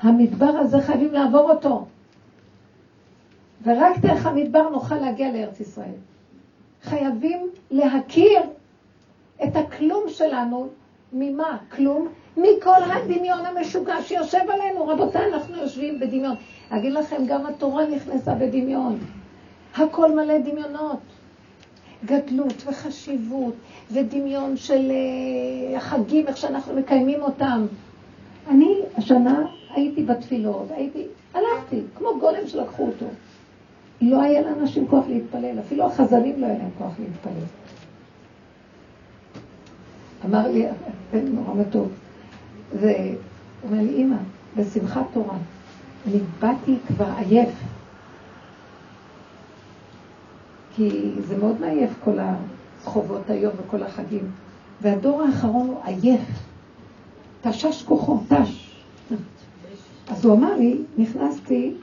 המדבר הזה חייבים לעבור אותו. ורק דרך המדבר נוכל להגיע לארץ ישראל. חייבים להכיר את הכלום שלנו, ממה? כלום? מכל הדמיון המשוגע שיושב עלינו. רבותיי, אנחנו יושבים בדמיון. אגיד לכם, גם התורה נכנסה בדמיון. הכל מלא דמיונות. גדלות וחשיבות ודמיון של אה, החגים, איך שאנחנו מקיימים אותם. אני השנה הייתי בתפילות, הייתי, הלכתי, כמו גולם שלקחו אותו. לא היה לאנשים כוח להתפלל, אפילו החזנים לא היה להם כוח להתפלל. אמר לי, בן נורא מתוק, זה, הוא אומר לי, אמא, בשמחת תורה, אני באתי כבר עייף, כי זה מאוד מעייף כל החובות היום וכל החגים. והדור האחרון הוא עייף. תשש כוחו, תש. אז הוא אמר לי, נכנסתי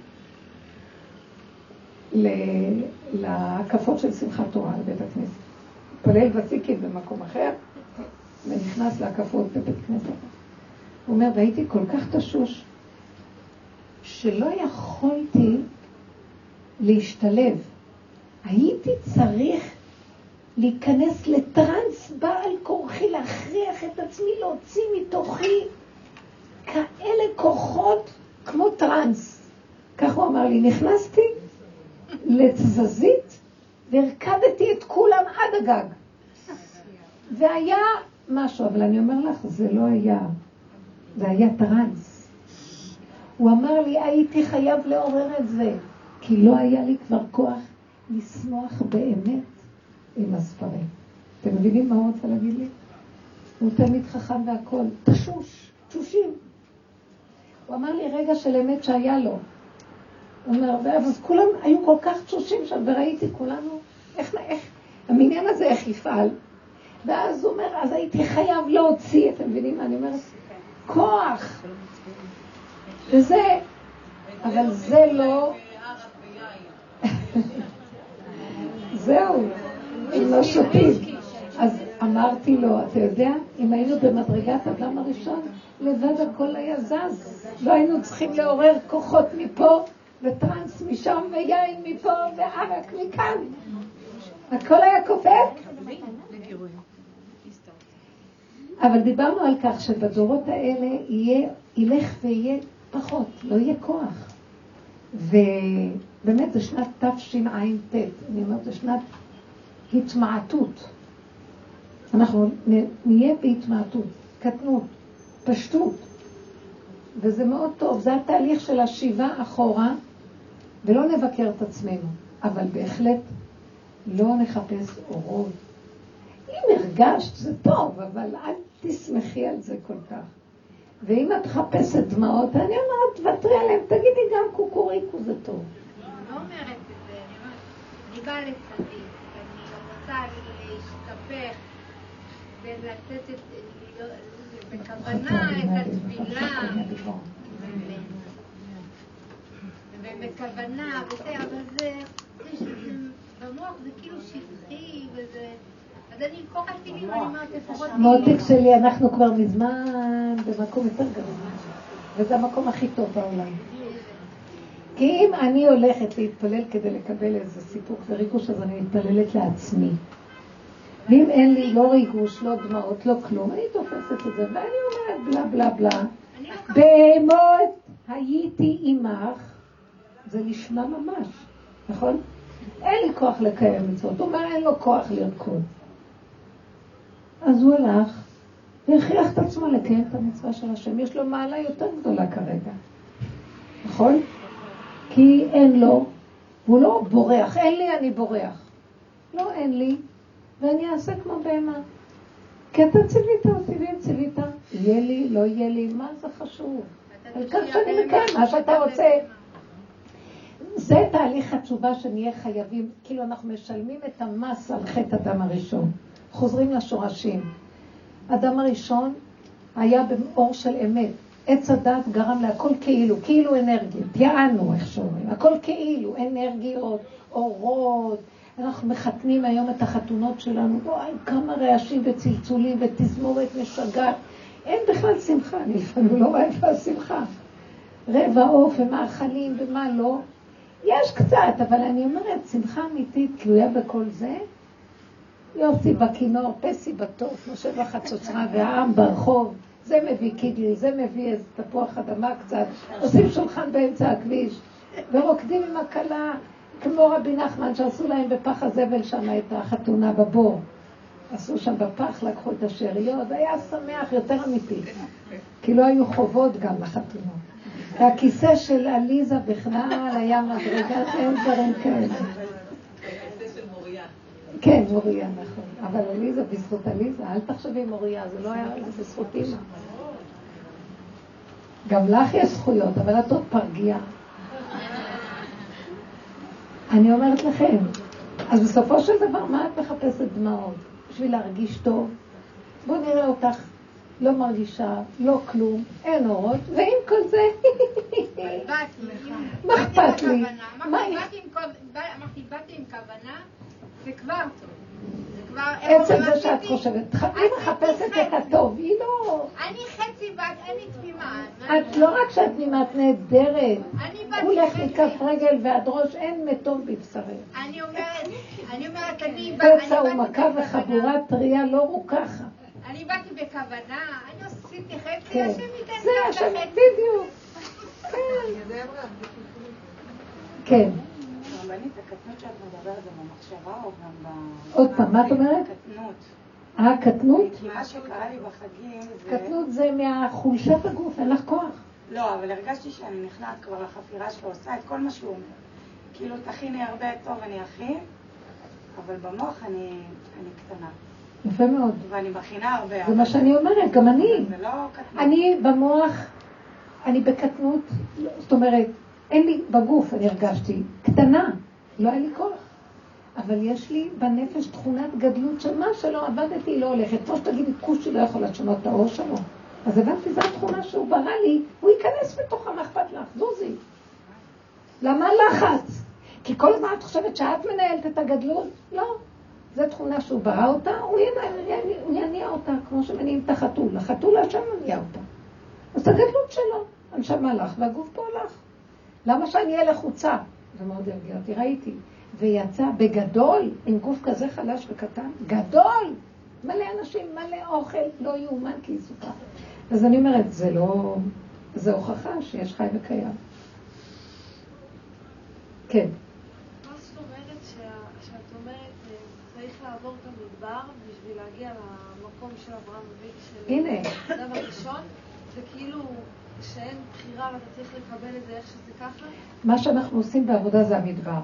להקפות של שמחת תורה לבית הכנסת. התפלל וסיקי במקום אחר, ונכנס להקפות בבית כנסת. הוא אומר, והייתי כל כך תשוש, שלא יכולתי להשתלב. הייתי צריך להיכנס לטרנס בעל כורחי, להכריח את עצמי להוציא מתוכי כאלה כוחות כמו טרנס. כך הוא אמר לי, נכנסתי לתזזית והרקדתי את כולם עד הגג. והיה משהו, אבל אני אומר לך, זה לא היה, זה היה טרנס. הוא אמר לי, הייתי חייב לעורר את זה, כי לא היה לי כבר כוח לשמוח באמת עם הספרים. אתם מבינים מה הוא רוצה להגיד לי? הוא תלמיד חכם והכול, תשוש, תשושים. הוא אמר לי רגע של אמת שהיה לו. הוא אומר, אז כולם היו כל כך תשושים שם, וראיתי כולנו, איך, איך, המניין הזה איך יפעל. ואז הוא אומר, אז הייתי חייב להוציא, אתם מבינים מה אני אומרת? כוח. וזה, אבל זה לא... זהו, הם לא שותים. אז אמרתי לו, אתה יודע, אם היינו במדרגת אדם הראשון, לבד הכל היה זז. לא היינו צריכים לעורר כוחות מפה, וטרנס משם, ויין מפה, וערק מכאן. הכל היה קופץ. אבל דיברנו על כך שבדורות האלה יהיה, ילך ויהיה פחות, לא יהיה כוח. ובאמת זה שנת תשע"ט, אני אומרת, זה שנת התמעטות. אנחנו נהיה בהתמעטות, קטנות, פשטות. וזה מאוד טוב, זה התהליך של השיבה אחורה, ולא נבקר את עצמנו, אבל בהחלט לא נחפש אורות. אם הרגשת, זה טוב, אבל אל תשמחי על זה כל כך. ואם את מחפשת דמעות, אני אומרת, תוותרי עליהם, תגידי גם קוקוריקו זה טוב. אני לא אומרת את זה, אני אומרת, אני באה לצדיק, אני רוצה להשתפך ולתת את, להיות- בכוונה את התפילה, ובכוונה, וזה, אבל זה, במוח זה כאילו שטחי, וזה... מותק שלי, אנחנו כבר מזמן במקום יותר גרוע. וזה המקום הכי טוב בעולם. כי אם אני הולכת להתפלל כדי לקבל איזה סיפוק וריגוש, אז אני מתפללת לעצמי. ואם אין לי לא ריגוש, לא דמעות, לא כלום, אני תופסת את זה, ואני אומרת בלה בלה בלה. לא בהמות הייתי עמך, זה נשמע ממש, נכון? אין לי כוח לקיים מצוות, הוא אומר אין לו כוח לרקוד. אז הוא הלך והכריח את עצמו לקיים את המצווה של השם. יש לו מעלה יותר גדולה כרגע, נכון? כי אין לו, והוא לא בורח, אין לי אני בורח. לא, אין לי, ואני אעשה כמו בהמה. כי אתה ציווית אותי, ואם ציווית, יהיה לי, לא יהיה לי, מה זה חשוב? על כך שאני מקיים מה שאתה רוצה. זה תהליך התשובה שנהיה חייבים, כאילו אנחנו משלמים את המס על חטא אדם הראשון. חוזרים לשורשים. אדם הראשון היה באור של אמת. עץ הדת גרם להכל כאילו, כאילו אנרגיות. יענו, איך שאומרים. הכל כאילו, אנרגיות, אורות. אנחנו מחתנים היום את החתונות שלנו. וואי, כמה רעשים וצלצולים ותזמורת משגעת. אין בכלל שמחה, אני לפעמים לא רואה איפה השמחה. רבע עוף ומאכלים ומה לא. יש קצת, אבל אני אומרת, שמחה אמיתית תלויה בכל זה. יוסי בכינור, פסי בתוף, משה בחצוצרה והעם ברחוב. זה מביא קידלי, זה מביא איזה תפוח אדמה קצת, עושים שולחן באמצע הכביש, ורוקדים עם הכלה, כמו רבי נחמן שעשו להם בפח הזבל שם את החתונה בבור. עשו שם בפח, לקחו את השאריות, היה שמח יותר אמיתי. כי לא היו חובות גם לחתונות. והכיסא של עליזה בכלל היה מדרגת אין דברים כאלה. כן, מוריה, נכון. אבל עליזה, בזכות עליזה, אל תחשבי מוריה, זה לא היה זה בזכות אימא. גם לך יש זכויות, אבל את עוד פרגייה. אני אומרת לכם, אז בסופו של דבר, מה את מחפשת דמעות? בשביל להרגיש טוב? בואו נראה אותך לא מרגישה, לא כלום, אין אורות, ועם כל זה, מה אכפת לי? אמרתי, באתי עם כוונה, זה כבר טוב. זה. עצם זה שאת חושבת, היא מחפשת את הטוב, היא לא... אני חצי בת, אני תמימה. את לא רק שאת תמימה, את נהדרת. אני באתי כולך. מכף רגל ועד ראש, אין מתום בבשרך. אני אומרת, אני אומרת, אני בא- אני פצע באתי ומכה בכוונה. וחבורה טריה לא רוככה. אני באתי בכוונה, אני עשיתי חצי, כן. השם ייתן זה לי את השם, החצי. בדיוק. כן. כן. רבנית, הקטנות שאת מדברת זה במחשבה או גם ב... עוד פעם, מה את אומרת? קטנות. אה, קטנות? כי מה שקרה לי בחגים זה... קטנות זה מהחולשת הגוף, אין לך כוח. לא, אבל הרגשתי שאני נכנעת כבר לחפירה שלו, עושה את כל מה שהוא אומר. כאילו, תכיני הרבה טוב, אני אכין, אבל במוח אני, אני קטנה. יפה מאוד. ואני מכינה הרבה. זה מה שאני אומרת, גם אני. זה לא קטנות. אני במוח, אני בקטנות, זאת אומרת, אין לי, בגוף אני הרגשתי קטנה, לא היה לי כוח. אבל יש לי בנפש תכונת גדלות שמה שלא עבדתי לא הולכת. כמו שתגידי, כושי לא יכול לשנות את האור שלו. אז הבנתי, זו התכונה שהוא ברא לי, הוא ייכנס בתוכה, מה לך? זוזי. למה לחץ? כי כל הזמן את חושבת שאת מנהלת את הגדלות? לא. זו תכונה שהוא ברא אותה, הוא יניע, הוא יניע אותה, כמו שמניעים את החתול. החתול השם מניע אותה. אז הגדלות שלו, הנשמה לך והגוף פה הלך. למה שאני אהיה לחוצה? זה מאוד הרגיע אותי, ראיתי. ויצא בגדול, עם גוף כזה חלש וקטן, גדול! מלא אנשים, מלא אוכל, לא יאומן כי יסופר. אז אני אומרת, זה לא... זה הוכחה שיש חי וקיים. כן. מה זאת אומרת שאת אומרת, אה, צריך לעבור את המדבר בשביל להגיע למקום של אברהם אבינו, של הנה. זה כאילו שאין בחירה ואתה צריך לקבל את זה איך שזה ככה? מה שאנחנו עושים בעבודה זה המדבר.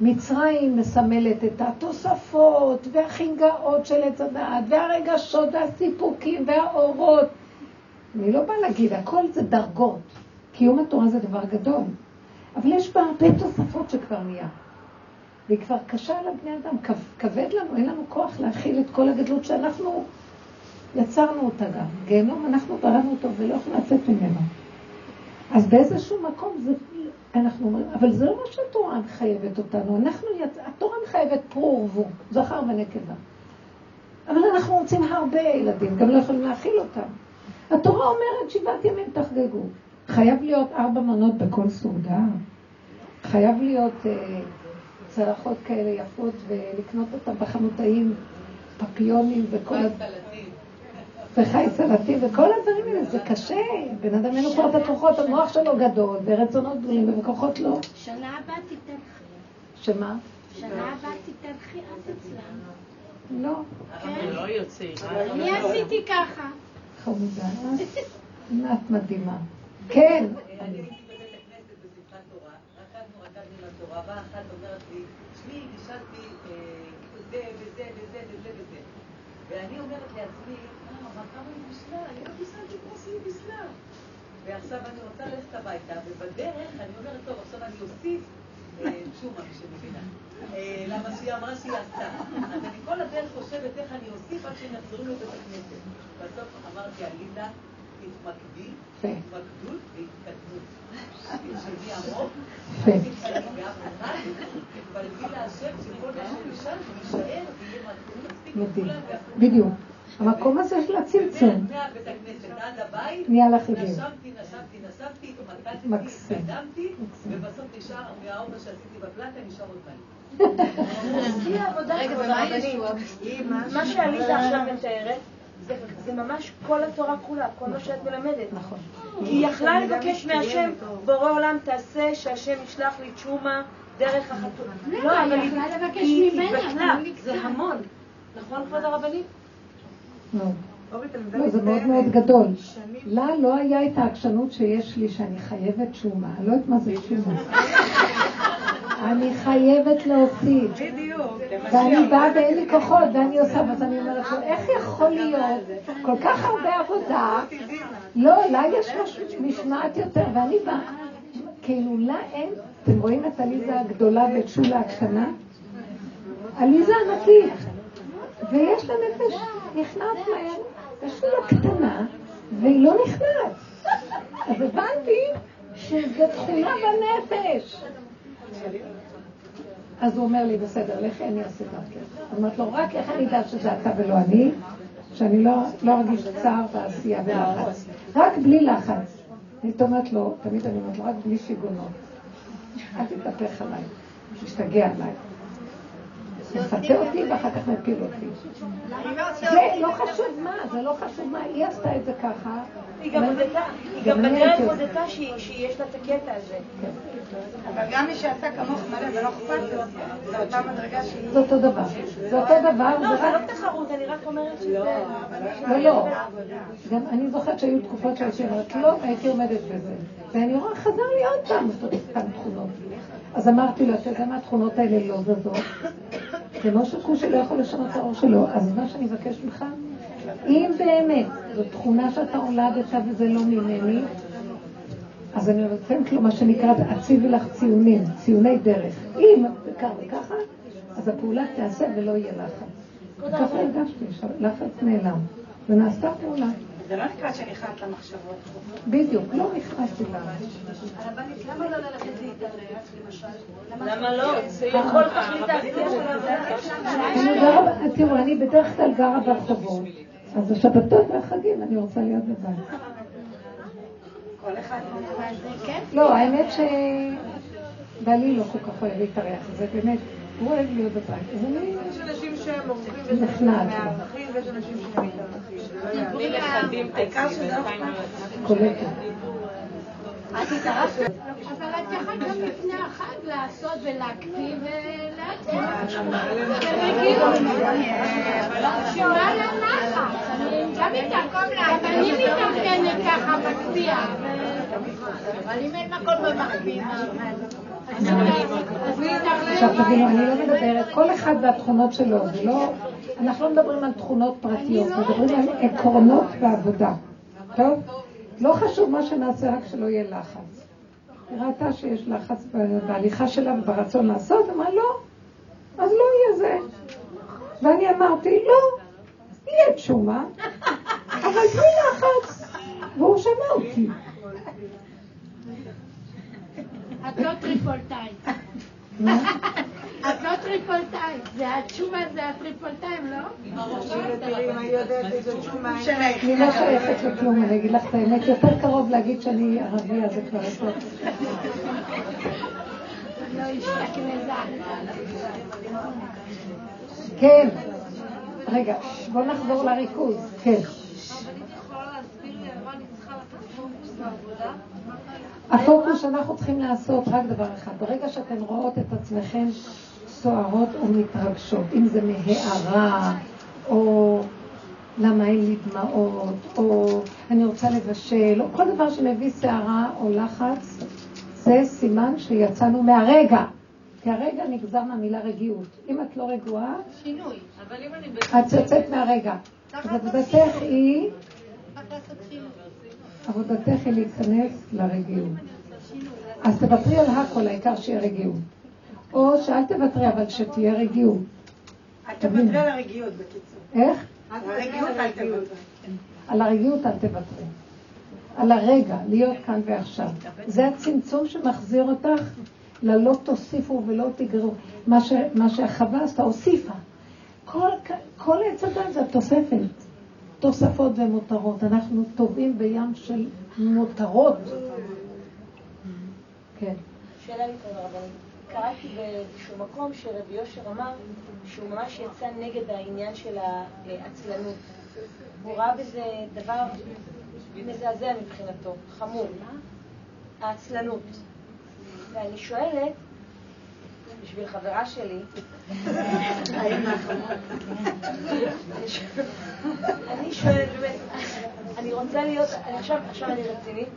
מצרים מסמלת את התוספות והחינגאות של עץ הדעת והרגשות והסיפוקים והאורות. אני לא באה להגיד, הכל זה דרגות. קיום התורה זה דבר גדול. אבל יש בה הרבה תוספות שכבר נהיה. והיא כבר קשה על הבני אדם, כבד לנו, אין לנו כוח להכיל את כל הגדלות שאנחנו יצרנו אותה גם. גיהנום, אנחנו בראנו אותו ולא יכולים לצאת ממנו. אז באיזשהו מקום זה, אנחנו אומרים, אבל זה לא מה שהתורה מחייבת אותנו. אנחנו, יצ... התורה מחייבת פרו ורבו, זכר ונקבה. אבל אנחנו רוצים הרבה ילדים, גם לא יכולים להכיל אותם. התורה אומרת שבעת ימים תחגגו. חייב להיות ארבע מנות בכל סעודה. חייב להיות אה, צלחות כאלה יפות ולקנות אותן בחנותאים, פפיונים וכל... וחי סלטים וכל הדברים האלה, זה קשה. בן אדם אין לו כבר את הכוחות, המוח שלו גדול, ורצונות גדולים, וכוחות לא. שנה הבאה תתארחי. שמה? שנה הבאה תתארחי את אצלם. לא. כן? לא יוצא. אני עשיתי ככה. חמודה. את מדהימה. כן. אני הייתי בבית הכנסת בשמחת תורה, רקדנו, רקדנו לתורה, באה אחת ואומרת לי, תשמעי, בישלתי זה וזה וזה וזה וזה. ואני אומרת לעצמי, ועכשיו אני רוצה ללכת הביתה, ובדרך אני אומרת, טוב, עכשיו אני אוסיף שומה, מי שמבינה. למה שהיא אמרה שהיא עשתה. אז אני כל הדרך חושבת איך אני אוסיף עד שהם יחזרו לבית הכנסת. בסוף אמרתי, עליזה, תתמקדי, התמקדות והתקדמות. תרשמי עמוק, תתפלאי להשם שכל מה שנשאר, יישאר ויהיה מספיק לכולם. בדיוק. המקום הזה של הצמצום. מהבית הכנסת עד הבית, נהיה לך הגיל. נשמתי, נשמתי, נשמתי, התמקדתי, מקסים. התקדמתי, ובסוף נשאר, מהאוכל שעשיתי בפלטה, נשאר עוד. היא. ישוע? מה שעליזה עכשיו מתארת, זה- ממש כל התורה כולה, כל מה שאת מלמדת. נכון. היא יכלה לבקש מהשם, בורא עולם תעשה שהשם ישלח לי תשומה דרך החתול. לא, היא אבל יכלה לבקש היא ממנה, היא זה המון. נכון, כבוד הרבנית? לא. לא, זה מאוד מאוד גדול. לה לא היה את העקשנות שיש לי שאני חייבת שומה. אני לא יודעת מה זה שומה. אני חייבת להוציא. ואני באה ואין לי כוחות, ואני עושה, ואז אני אומרת לו, איך יכול להיות כל כך הרבה עבודה? לא, לה יש משמעת יותר, ואני באה, כאילו לה אין, אתם רואים את עליזה הגדולה ואת שולה הקטנה? עליזה ענקית, ויש לה נפש נכנעת מהר, ושולה קטנה, והיא לא נכנעת. אז הבנתי שזו תכונה בנפש. אז הוא אומר לי, בסדר, לכי אני אעשה דרכך. אמרת לו, רק איך אני אדע שזה אתה ולא אני, שאני לא, לא ארגיש צער ועשייה ולחץ. רק בלי לחץ. אני אומרת לו, תמיד אני אומרת לו, רק בלי שיגונות. אל תתהפך עליי, תשתגע עליי. מפתה אותי ואחר כך מפיל אותי. זה לא חשוב מה, זה לא חשוב מה, היא עשתה את זה ככה. היא גם הודתה, היא גם בדרך הייתי- הודתה שיש לה את הקטע הזה. אבל גם מי שעשה כמוך מלא ולא אכפת לו, זה אותה מדרגה שהיא... זה אותו דבר. זה אותו דבר, לא, זה זה. לא תחרות, אני רק אומרת שזה... לא, לא. גם אני זוכרת שהיו תקופות שהייתי אומרת לא, והייתי עומדת בזה. ואני רואה, חזר לי עוד פעם את אותן תכונות. אז אמרתי לו, אתה יודע מה התכונות האלה לא זזות? כמו שכושי לא יכול לשנות את האור שלו, אז מה שאני מבקש ממך, אם באמת זו תכונה שאתה הולדת וזה לא ממני, אז אני נותנת לו מה שנקרא, אציבי לך ציונים, ציוני דרך. אם כך וככה, אז הפעולה תיעשה ולא יהיה לחץ. ככה הרגשתי, שהלחץ נעלם, ונעשתה פעולה. זה לא נקרא שנכנעת למחשבות. בדיוק, לא נכנסתי לה. למה לא ללכת להתארח, למשל? למה לא? העשייה שלה אני גרה, תראו, אני בדרך כלל גרה ברחובות, אז השבתות והחגים אני רוצה להיות בבית. כל אחד... לא, האמת שבעלי לא כל כך אוהב להתארח, זה באמת, הוא אוהב להיות בבית. אז אני יש אנשים שהם עורכים ויש אנשים. שמארחים ויש אנשים שמתארחים. זה לא יעזור. בלי לחדים את לא קולטת. אבל את יכולה גם לפני החג לעשות ולהקפיא ולהציע. שמה לנחת? אני גם אני מתארגנת ככה, מקפיאה. אבל אם אין מקום במקביל, עכשיו תבינו, אני לא מדברת, כל אחד והתכונות שלו, לא, אנחנו לא מדברים על תכונות פרטיות, מדברים על עקרונות בעבודה. טוב? לא חשוב מה שנעשה, רק שלא יהיה לחץ. היא ראתה שיש לחץ בהליכה שלה וברצון לעשות, אמרה לא, אז לא יהיה זה. ואני אמרתי, לא, יהיה תשומה, אבל בלי לחץ. והוא שמע אותי. את לא טריפולטאית. את לא טריפולטאית, זה התשומה זה הטריפולטאים, לא? אני לא שייכת לכלום, אני אגיד לך את האמת, יותר קרוב להגיד שאני ערבייה, זה כבר השתכנזה. כן. רגע, בוא נחזור לריכוז. כן. הפוקוס שאנחנו צריכים לעשות רק דבר אחד, ברגע שאתן רואות את עצמכן סוערות או מתרגשות, אם זה מהערה, או למה אין לי דמעות, או אני רוצה לבשל, או כל דבר שמביא סערה או לחץ, זה סימן שיצאנו מהרגע. כי הרגע נגזר מהמילה רגיעות. אם את לא רגועה, שינוי. אבל אם אני... את יוצאת מהרגע. אז עבודתך היא. עבודתך היא להיכנס לרגיעות. אז תוותרי על הכל, העיקר שיהיה רגיעות. או שאל תוותרי, אבל שתהיה רגיעות. אל תוותרי על הרגיעות, בקיצור. איך? על הרגיעות אל תוותרי. על הרגיעות אל תוותרי. על הרגע, להיות כאן ועכשיו. זה הצמצום שמחזיר אותך ללא תוסיפו ולא תגרו. מה, ש, מה שהחווה עשתה, הוסיפה. כל, כל עץ אדם זה התוספת. תוספות ומותרות. אנחנו טובעים בים של מותרות. כן. שאלה לי כאן הרבנית. קראתי באיזשהו מקום שרבי יושר אמר שהוא ממש יצא נגד העניין של העצלנות. הוא ראה בזה דבר מזעזע מבחינתו, חמור. העצלנות. ואני שואלת, בשביל חברה שלי, אני שואלת אני רוצה להיות, עכשיו, אני רצינית.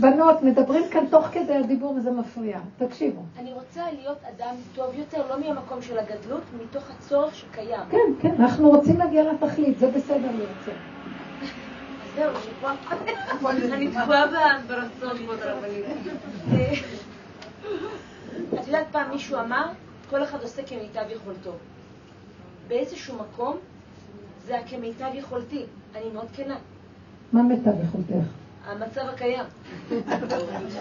בנות, מדברים כאן תוך כדי הדיבור וזה מפריע. תקשיבו. אני רוצה להיות אדם טוב יותר, לא מהמקום של הגדלות, מתוך הצורך שקיים. כן, כן, אנחנו רוצים להגיע לתכלית, זה בסדר לרצות. אז זהו, שפה... אני תקועה ברצון, כבוד הרבנית. אה, את יודעת, פעם מישהו אמר, כל אחד עושה כמיטב יכולתו. באיזשהו מקום, זה כמיטב יכולתי. אני מאוד כנה. מה מיטב יכולתך? המצב הקיים.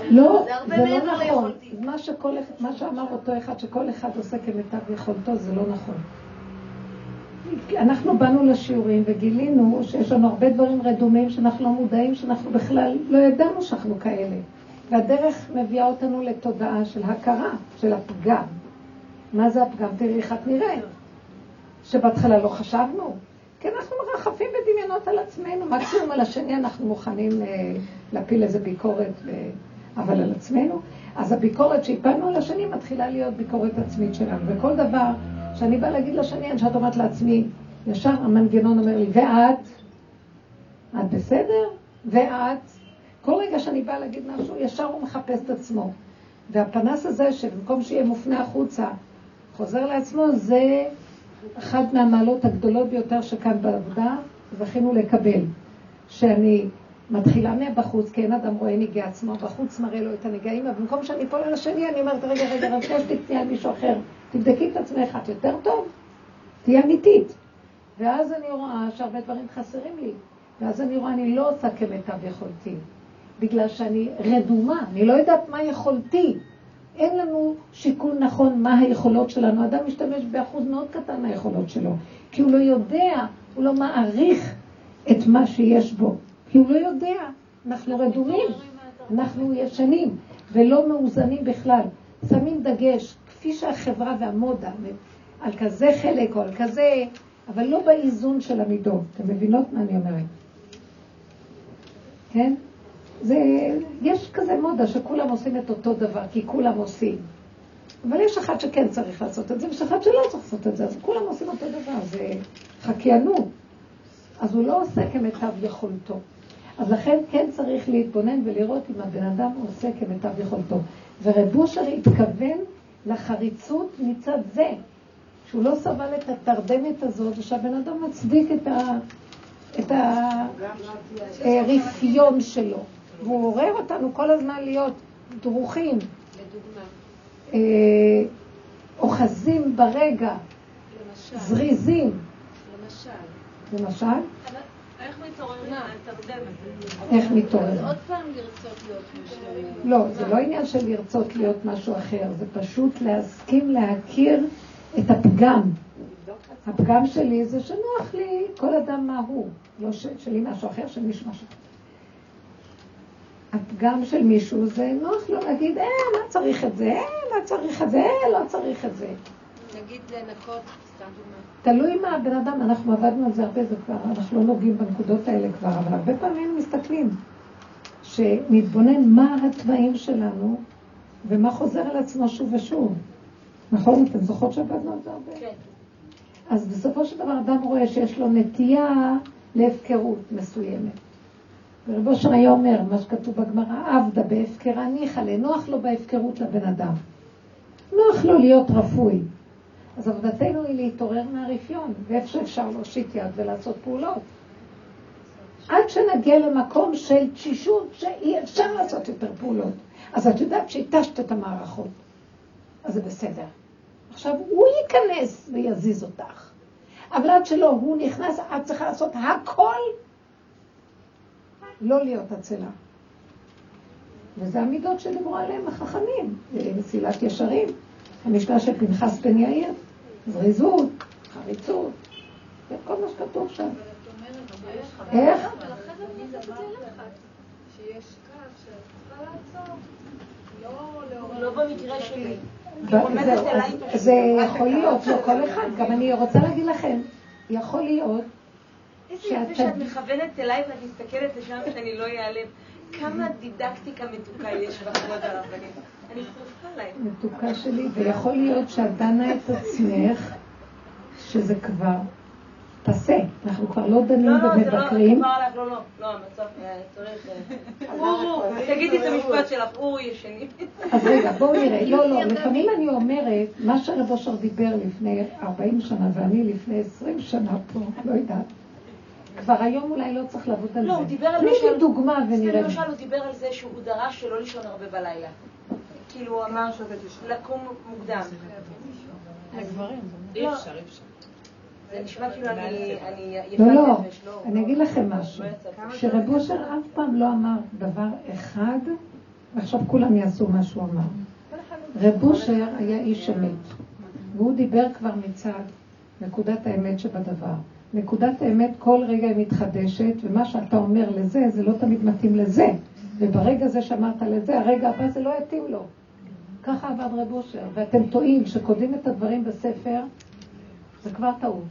לא, זה לא נכון. שכל, מה שאמר אותו אחד, שכל אחד עושה כמיטב יכולתו, זה לא נכון. אנחנו באנו לשיעורים וגילינו שיש לנו הרבה דברים רדומים שאנחנו לא מודעים, שאנחנו בכלל לא ידענו שאנחנו כאלה. והדרך מביאה אותנו לתודעה של הכרה, של הפגם. מה זה הפגם? תראי איך את נראית. שבהתחלה לא חשבנו. כי אנחנו מרחפים בדמיונות על עצמנו, מקסימום על השני אנחנו מוכנים אה, להפיל איזה ביקורת, ו... אבל על עצמנו. אז הביקורת שהפלנו על השני מתחילה להיות ביקורת עצמית שלנו. וכל דבר שאני באה להגיד לשני, אני שאת אומרת לעצמי, ישר המנגנון אומר לי, ואת? את בסדר? ואת? כל רגע שאני באה להגיד משהו, ישר הוא מחפש את עצמו. והפנס הזה, שבמקום שיהיה מופנה החוצה, חוזר לעצמו, זה אחת מהמעלות הגדולות ביותר שכאן בעבודה זכינו לקבל. שאני מתחילה מהבחוץ, כי אין אדם רואה נגעי עצמו, בחוץ מראה לו את הנגעים, אבל במקום שאני אפול על השני, אני אומרת, רגע, רגע, רק יש תקני על מישהו אחר, תבדקי את עצמך, את יותר טוב, תהיי אמיתית. ואז אני רואה שהרבה דברים חסרים לי, ואז אני רואה, אני לא עושה כמיטב יכולתי, בגלל שאני רדומה, אני לא יודעת מה יכולתי. שיקול נכון מה היכולות שלנו. אדם משתמש באחוז מאוד קטן מהיכולות שלו, כי הוא לא יודע, הוא לא מעריך את מה שיש בו, כי הוא לא יודע. אנחנו רדומים, אנחנו ישנים ולא מאוזנים בכלל. שמים דגש, כפי שהחברה והמודה, על כזה חלק או על כזה, אבל לא באיזון של המידות. אתם מבינות מה אני אומרת? כן? זה, יש כזה מודה שכולם עושים את אותו דבר, כי כולם עושים. אבל יש אחד שכן צריך לעשות את זה, ויש אחד שלא צריך לעשות את זה, אז כולם עושים אותו דבר, זה חקיינות. אז הוא לא עושה כמיטב יכולתו. אז לכן כן צריך להתבונן ולראות אם הבן אדם עושה כמיטב יכולתו. ורב אושר התכוון לחריצות מצד זה, שהוא לא סבל את התרדמת הזאת, ושהבן אדם מצדיק את, ה, את הרפיון שלו. והוא עורר אותנו כל הזמן להיות דרוכים, אה, אוחזים ברגע, זריזים. למשל. למשל, איך מתעוררים? איך מתעוררים? עוד פעם לרצות להיות מושלמים. לא, זה לא עניין של לרצות להיות משהו אחר, זה פשוט להסכים להכיר את הפגם. הפגם שלי זה שנוח לי כל אדם מה הוא, לא שלי משהו אחר, של מישהו משהו אחר. הפגם של מישהו זה נוח לו להגיד, אה, מה צריך את זה, אה, מה צריך את זה, אה, לא צריך את זה. נגיד לנקות, סתם דוגמא. תלוי מה הבן אדם, אנחנו עבדנו על זה הרבה, זה כבר, אנחנו לא נוגעים בנקודות האלה כבר, אבל הרבה פעמים מסתכלים, שנתבונן מה התוואים שלנו ומה חוזר על עצמו שוב ושוב. נכון? אתם זוכרות שעבדנו על זה הרבה? כן. אז בסופו של דבר אדם רואה שיש לו נטייה להפקרות מסוימת. ורב אושר היה אומר, מה שכתוב בגמרא, עבדה בהפקרה ניחא, לנוח לו בהפקרות לבן אדם. נוח לו להיות רפוי. אז עבודתנו היא להתעורר מהרפיון, ואיפה שאפשר להושיט יד ולעשות פעולות. עד שנגיע למקום של תשישות שאי אפשר לעשות יותר פעולות. אז את יודעת שהתשת את המערכות, אז זה בסדר. עכשיו הוא ייכנס ויזיז אותך. אבל עד שלא הוא נכנס, את צריכה לעשות הכל לא להיות עצלה. וזה המידות שדיברו עליהם החכמים, מסילת ישרים, המשנה של פנחס בן יאיר, זריזות, חריצות, זה כל מה שכתוב שם. איך? לעצור. לא. לא זה יכול להיות, לא כל אחד, גם אני רוצה להגיד לכם, יכול להיות איזה שאת- יפה שאת מכוונת אליי ואת מסתכלת לשם שאני לא איעלב. כמה דידקטיקה מתוקה יש בכבוד הרבנים. אני שרופה עליי. מתוקה שלי, ויכול להיות שאת דנה את עצמך, שזה כבר פסה. אנחנו כבר לא דנים לא, לא, זה לא, ומבקרים. לא, לא, לא, המצב אה, צריך... אה, אורו, תגידי את המשפט שלך, אורו ישנים. אז רגע, בואו נראה. לא, לא, לפעמים אני אומרת, מה שהרב אושר דיבר לפני 40 שנה ואני לפני 20 שנה פה, לא יודעת, כבר היום אולי לא צריך לעבוד על זה. לא, הוא דיבר על תני. לי דוגמה ונראה. למשל, הוא דיבר על זה שהוא דרש שלא לישון הרבה בלילה. כאילו, הוא אמר לקום מוקדם. לגברים. לא. אי אפשר, אי אפשר. זה נשמע כאילו אני יפת לא, לא, נפש, לא. אני אגיד לכם משהו. שרב אושר אף פעם לא אמר דבר אחד, ועכשיו כולם יעשו מה שהוא אמר. רב אושר היה איש אמת, והוא דיבר כבר מצד נקודת האמת שבדבר. נקודת האמת כל רגע היא מתחדשת, ומה שאתה אומר לזה, זה לא תמיד מתאים לזה. וברגע זה שאמרת לזה, הרגע הבא זה לא יתאים לו. ככה עבד רב אושר, ואתם טועים שכותבים את הדברים בספר, זה כבר טעות.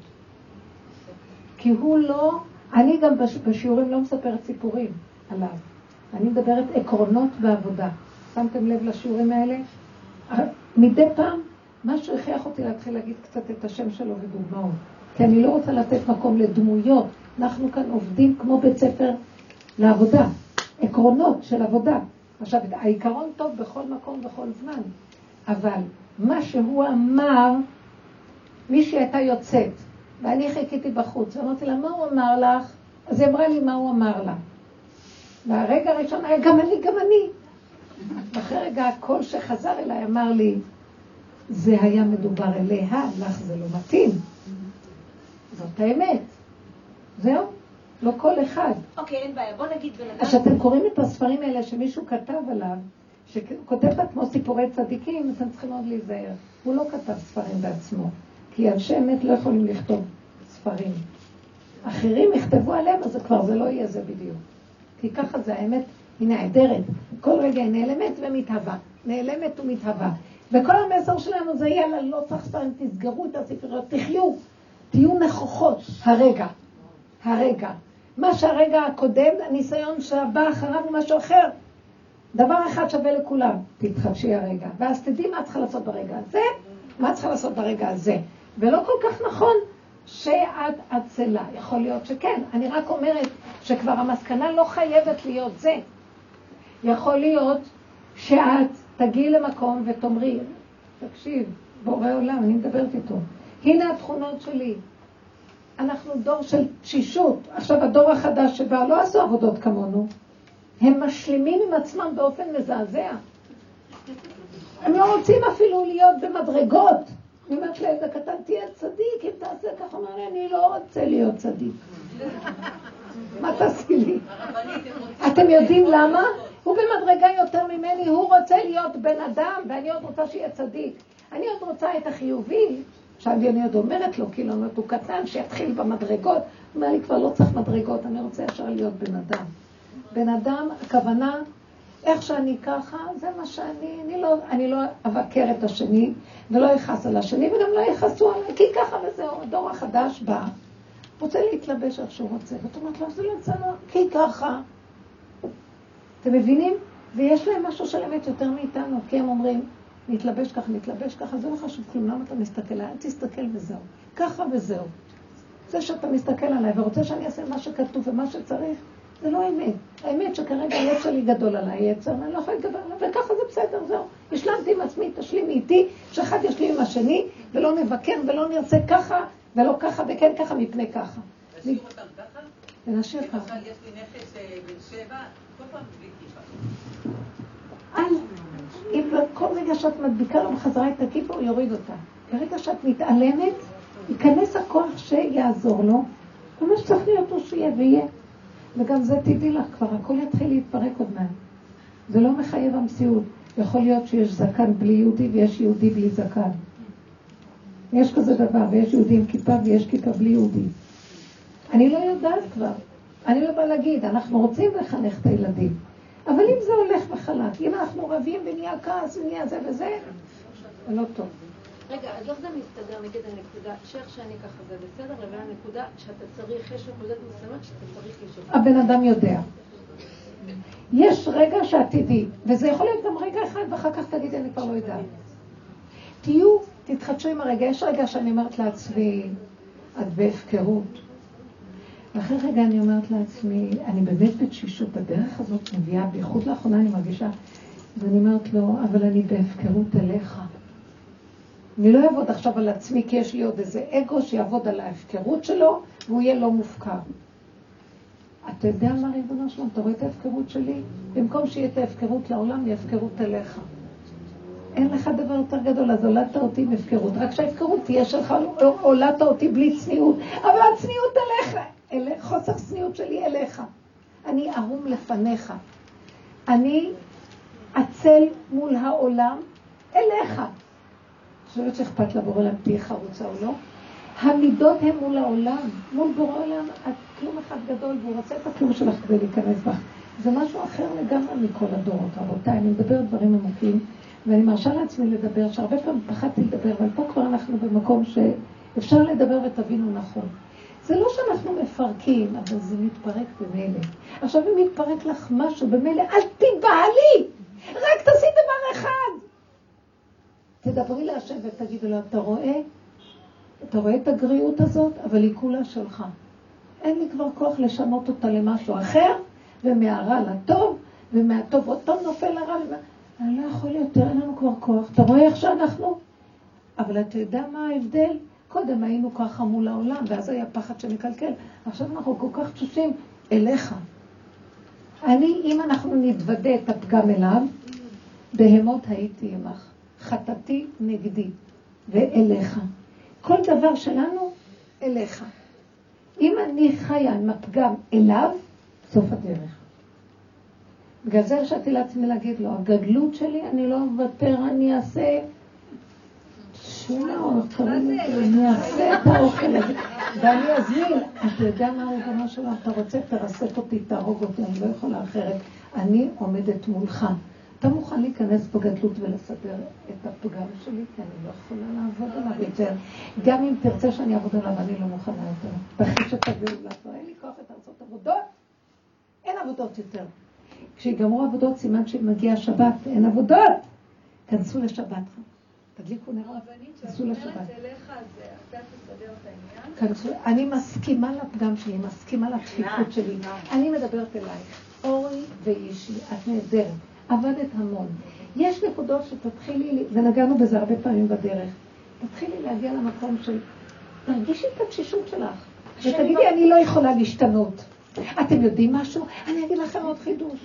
כי הוא לא, אני גם בש, בשיעורים לא מספרת סיפורים עליו. אני מדברת עקרונות בעבודה. שמתם לב לשיעורים האלה? מדי פעם משהו הכריח אותי להתחיל להגיד קצת את השם שלו ודוגמאות. כי אני לא רוצה לתת מקום לדמויות. אנחנו כאן עובדים כמו בית ספר לעבודה. עקרונות של עבודה. עכשיו, העיקרון טוב בכל מקום, בכל זמן. אבל מה שהוא אמר, מישהי הייתה יוצאת, ואני חיכיתי בחוץ, ואמרתי לה, מה הוא אמר לך? אז היא אמרה לי מה הוא אמר לה. והרגע הראשון היה, גם אני, גם אני. ואחרי רגע הקול שחזר אליי אמר לי, זה היה מדובר אליה, לך זה לא מתאים. זאת האמת. זהו, לא כל אחד. אוקיי, אין בעיה. בוא נגיד בן אז אדם... כשאתם קוראים את הספרים האלה שמישהו כתב עליו, שכותב בעצמו סיפורי צדיקים, אתם צריכים מאוד להיזהר. הוא לא כתב ספרים בעצמו, כי אנשי אמת לא יכולים לכתוב ספרים. אחרים יכתבו עליהם, אז כבר זה לא יהיה זה בדיוק. כי ככה זה האמת, היא נעדרת. כל רגע היא נעלמת ומתהווה. נעלמת ומתהווה. וכל המסר שלנו זה יאללה, לא צריך ספרים, תסגרו את הספריות, תחיו, תהיו נכוחות, הרגע. הרגע. מה שהרגע הקודם, הניסיון שהבא אחריו הוא משהו אחר. דבר אחד שווה לכולם, תתחדשי הרגע. ואז תדעי מה צריכה לעשות ברגע הזה, מה צריכה לעשות ברגע הזה. ולא כל כך נכון שאת עצלה. יכול להיות שכן. אני רק אומרת שכבר המסקנה לא חייבת להיות זה. יכול להיות שאת תגיעי למקום ותאמרי, תקשיב, בורא עולם, אני מדברת איתו. הנה התכונות שלי. אנחנו דור של תשישות. עכשיו, הדור החדש שבא, לא עשו עבודות כמונו. הם משלימים עם עצמם באופן מזעזע. הם לא רוצים אפילו להיות במדרגות. אני אומרת לילד הקטן, תהיה צדיק, אם תעשה ככה, אומר לי, אני לא רוצה להיות צדיק. מה תעשי לי? אתם יודעים למה? הוא במדרגה יותר ממני, הוא רוצה להיות בן אדם, ואני עוד רוצה שיהיה צדיק. אני עוד רוצה את החיובי. עכשיו אני עוד אומרת לו, כאילו, הוא קטן, שיתחיל במדרגות. הוא אומר לי, כבר לא צריך מדרגות, אני רוצה ישר להיות בן אדם. בן אדם, הכוונה, איך שאני ככה, זה מה שאני, אני לא, אני לא אבקר את השני, ולא אכעס על השני, וגם לא יכעסו עליי, כי ככה וזהו, הדור החדש בא, רוצה להתלבש איך שהוא רוצה, ואת אומרת לו, זה לא צנוע, כי ככה. אתם מבינים? ויש להם משהו של אמת יותר מאיתנו, כי הם אומרים, נתלבש ככה, נתלבש ככה, זה לא חשוב כלום, למה אתה מסתכל עליי? אל תסתכל וזהו. ככה וזהו. זה שאתה מסתכל עליי ורוצה שאני אעשה מה שכתוב ומה שצריך, זה לא אמת. האמת שכרגע הלב שלי גדול עליי, יצר, אני לא יכולה להתגבר עליו, וככה זה בסדר, זהו. השלמתי עם עצמי, תשלימי איתי, שאחד ישלים עם השני, ולא נבקר ולא נרצה ככה, ולא ככה וכן ככה מפני ככה. נשאיר אותם ככה? ונשאיר ככה. למשל, יש לי נכס אה, בן שבע, כל פעם בלי כיפה. אם כל רגע שאת מדביקה לו בחזרה את הכיפה, הוא יוריד אותה. ברגע שאת מתעלמת, ייכנס הכוח שיעזור לו, ומה שצריך להיות הוא שיהיה ויהיה. וגם זה תדעי לך כבר, הכל יתחיל להתפרק עוד מעט. זה לא מחייב המציאות. יכול להיות שיש זקן בלי יהודי ויש יהודי בלי זקן. יש כזה דבר, ויש יהודי עם כיפה ויש כיפה בלי יהודי. אני לא יודעת כבר. אני לא באה להגיד, אנחנו רוצים לחנך את הילדים. אבל אם זה הולך בחלק, אם אנחנו רבים ונהיה כעס ונהיה זה וזה, זה לא טוב. רגע, אז איך זה מסתדר, נגיד הנקודה, שאיך שאני ככה זה בסדר, לבין הנקודה שאתה צריך, יש נקודות מסוימות שאתה צריך לשאול. הבן אדם יודע. יש רגע שאת תדעי, וזה יכול להיות גם רגע אחד, ואחר כך תגידי, אני כבר לא יודעת. תהיו, תתחדשו עם הרגע. יש רגע שאני אומרת לעצמי, את בהפקרות. ואחרי רגע אני אומרת לעצמי, אני באמת בתשישות, בדרך הזאת מביאה, בייחוד לאחרונה אני מרגישה, ואני אומרת לו, אבל אני בהפקרות אליך. אני לא אעבוד עכשיו על עצמי, כי יש לי עוד איזה אגו שיעבוד על ההפקרות שלו, והוא יהיה לא מופקר. אתה יודע מה, ריבונו שלום, אתה רואה את ההפקרות שלי? במקום שיהיה את ההפקרות לעולם, היא הפקרות אליך. אין לך דבר יותר גדול, אז הולדת אותי עם הפקרות. רק שההפקרות תהיה שלך, הולדת אותי בלי צניעות. אבל הצניעות אליך, חוסר צניעות שלי אליך. אני ערום לפניך. אני עצל מול העולם אליך. חושבת שאכפת לבורא עולם תהיה חרוצה או לא? המידות הן מול העולם, מול בורא עולם, את כלום אחד גדול, והוא רוצה את הכלום שלך כדי להיכנס בך. זה משהו אחר לגמרי מכל הדורות, רבותיי. אני מדברת דברים עמוקים, ואני מרשה לעצמי לדבר, שהרבה פעמים פחדתי לדבר, אבל פה כבר אנחנו במקום שאפשר לדבר ותבינו נכון. זה לא שאנחנו מפרקים, אבל זה מתפרק במילא. עכשיו, אם מתפרק לך משהו במילא, אל תיבהלי! רק תעשי דבר אחד! תדברי להשם ותגידי לו, אתה רואה? אתה רואה את הגריעות הזאת? אבל היא כולה שלך. אין לי כבר כוח לשנות אותה למשהו אחר, ומהרע לטוב, ומהטוב עוד פעם נופל לרע. אני לא יכול יותר, אין לנו כבר כוח. אתה רואה איך שאנחנו? אבל אתה יודע מה ההבדל? קודם היינו ככה מול העולם, ואז היה פחד שנקלקל. עכשיו אנחנו כל כך תשושים אליך. אני, אם אנחנו נתוודה את הפגם אליו, בהמות הייתי עמך. חטאתי נגדי ואליך. כל דבר שלנו, אליך. אם אני חיה עם הפגם אליו, סוף הדרך. בגלל זה הרשתי לעצמי להגיד לו, הגדלות שלי, אני לא אוותר, אני אעשה... אעשה את האוכל הזה, ואני אזמין. אתה יודע מה הריבונו שלו? אתה רוצה, תרסק אותי, תהרוג אותי, אני לא יכולה אחרת. אני עומדת מולך. אתה מוכן להיכנס בגדלות ולסדר את הפגם שלי, כי אני לא יכולה לעבוד עליו יותר. גם אם תרצה שאני אעבוד עליו, אני לא מוכנה יותר. תחיש את הגאולה, כבר אין לי כוח לעשות עבודות, אין עבודות יותר. כשיגמרו עבודות, סימן שמגיע שבת, אין עבודות. כנסו לשבת. תדליקו נרות, כנסו לשבת. כנסו, אני מסכימה לפגם שלי, מסכימה לדפיקות שלי. אני מדברת אלייך. אורי ואישי, את נהדרת. עבדת המון. יש נקודות שתתחילי, ונגענו בזה הרבה פעמים בדרך, תתחילי להגיע למקום של, תרגישי את התשישות שלך, ותגידי, אני לא יכולה להשתנות. אתם יודעים משהו? אני אגיד לכם עוד חידוש.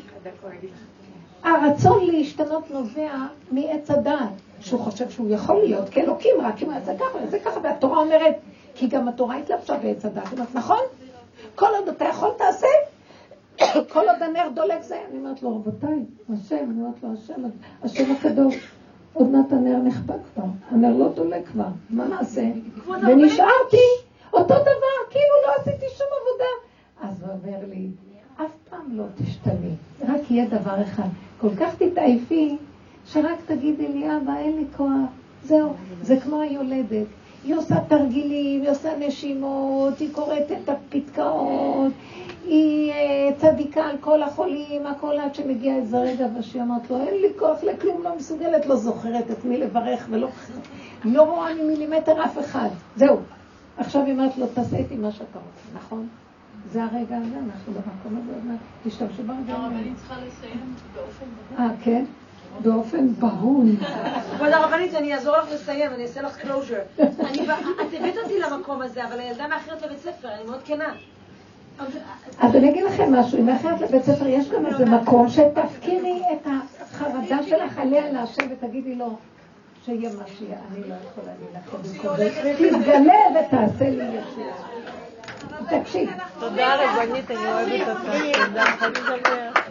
הרצון להשתנות נובע מעץ הדעת, שהוא חושב שהוא יכול להיות כאלוקים, רק אם זה ככה, זה ככה, והתורה אומרת, כי גם התורה התלבשה בעץ הדעת. היא אומרת, נכון? כל עוד אתה יכול תעשה, כל עוד הנר דולק זה. אני אומרת לו, רבותיי, השם, אני אומרת לו, השם, השם הקדוש, עוד מעט הנר נכפה כבר, הנר לא דולק כבר, מה נעשה? ונשארתי אותו דבר, כאילו לא עשיתי שום עבודה. אז הוא אומר לי, אף פעם לא תשתני, רק יהיה דבר אחד. כל כך תתעייפי, שרק תגידי לי, אבא, אין לי כוח. זהו, זה כמו היולדת. היא עושה תרגילים, היא עושה נשימות, היא קוראת את הפתקאות, היא אה, צדיקה על כל החולים, הכל עד שמגיע איזה רגע ושהיא אמרת לו, אין לי כוח לכלום, לא מסוגלת, לא זוכרת את מי לברך ולא לא רואה ממילימטר אף אחד. זהו. עכשיו היא אומרת לו, תעשה איתי מה שאתה רוצה, נכון? זה הרגע הזה, אנחנו במקום הזה, עוד מעט תשתמשו ברגע. הרבנית צריכה לסיים באופן אה, כן? באופן בהול. כבוד הרבנית, אני אעזור לך לסיים, אני אעשה לך closure. את הבאת אותי למקום הזה, אבל הילדה מאחרת לבית ספר, אני מאוד כנה. אז אני אגיד לכם משהו, אם מאחרת לבית ספר יש גם איזה מקום שתפקירי את החרדה שלך עליה להשם ותגידי לו שיהיה מה שיהיה, אני לא יכולה להילחם במקום זה. תתגלה ותעשה לי ישועה. תקשיב. תודה רבנית, אני אוהבת אותך. תודה, חג שמח.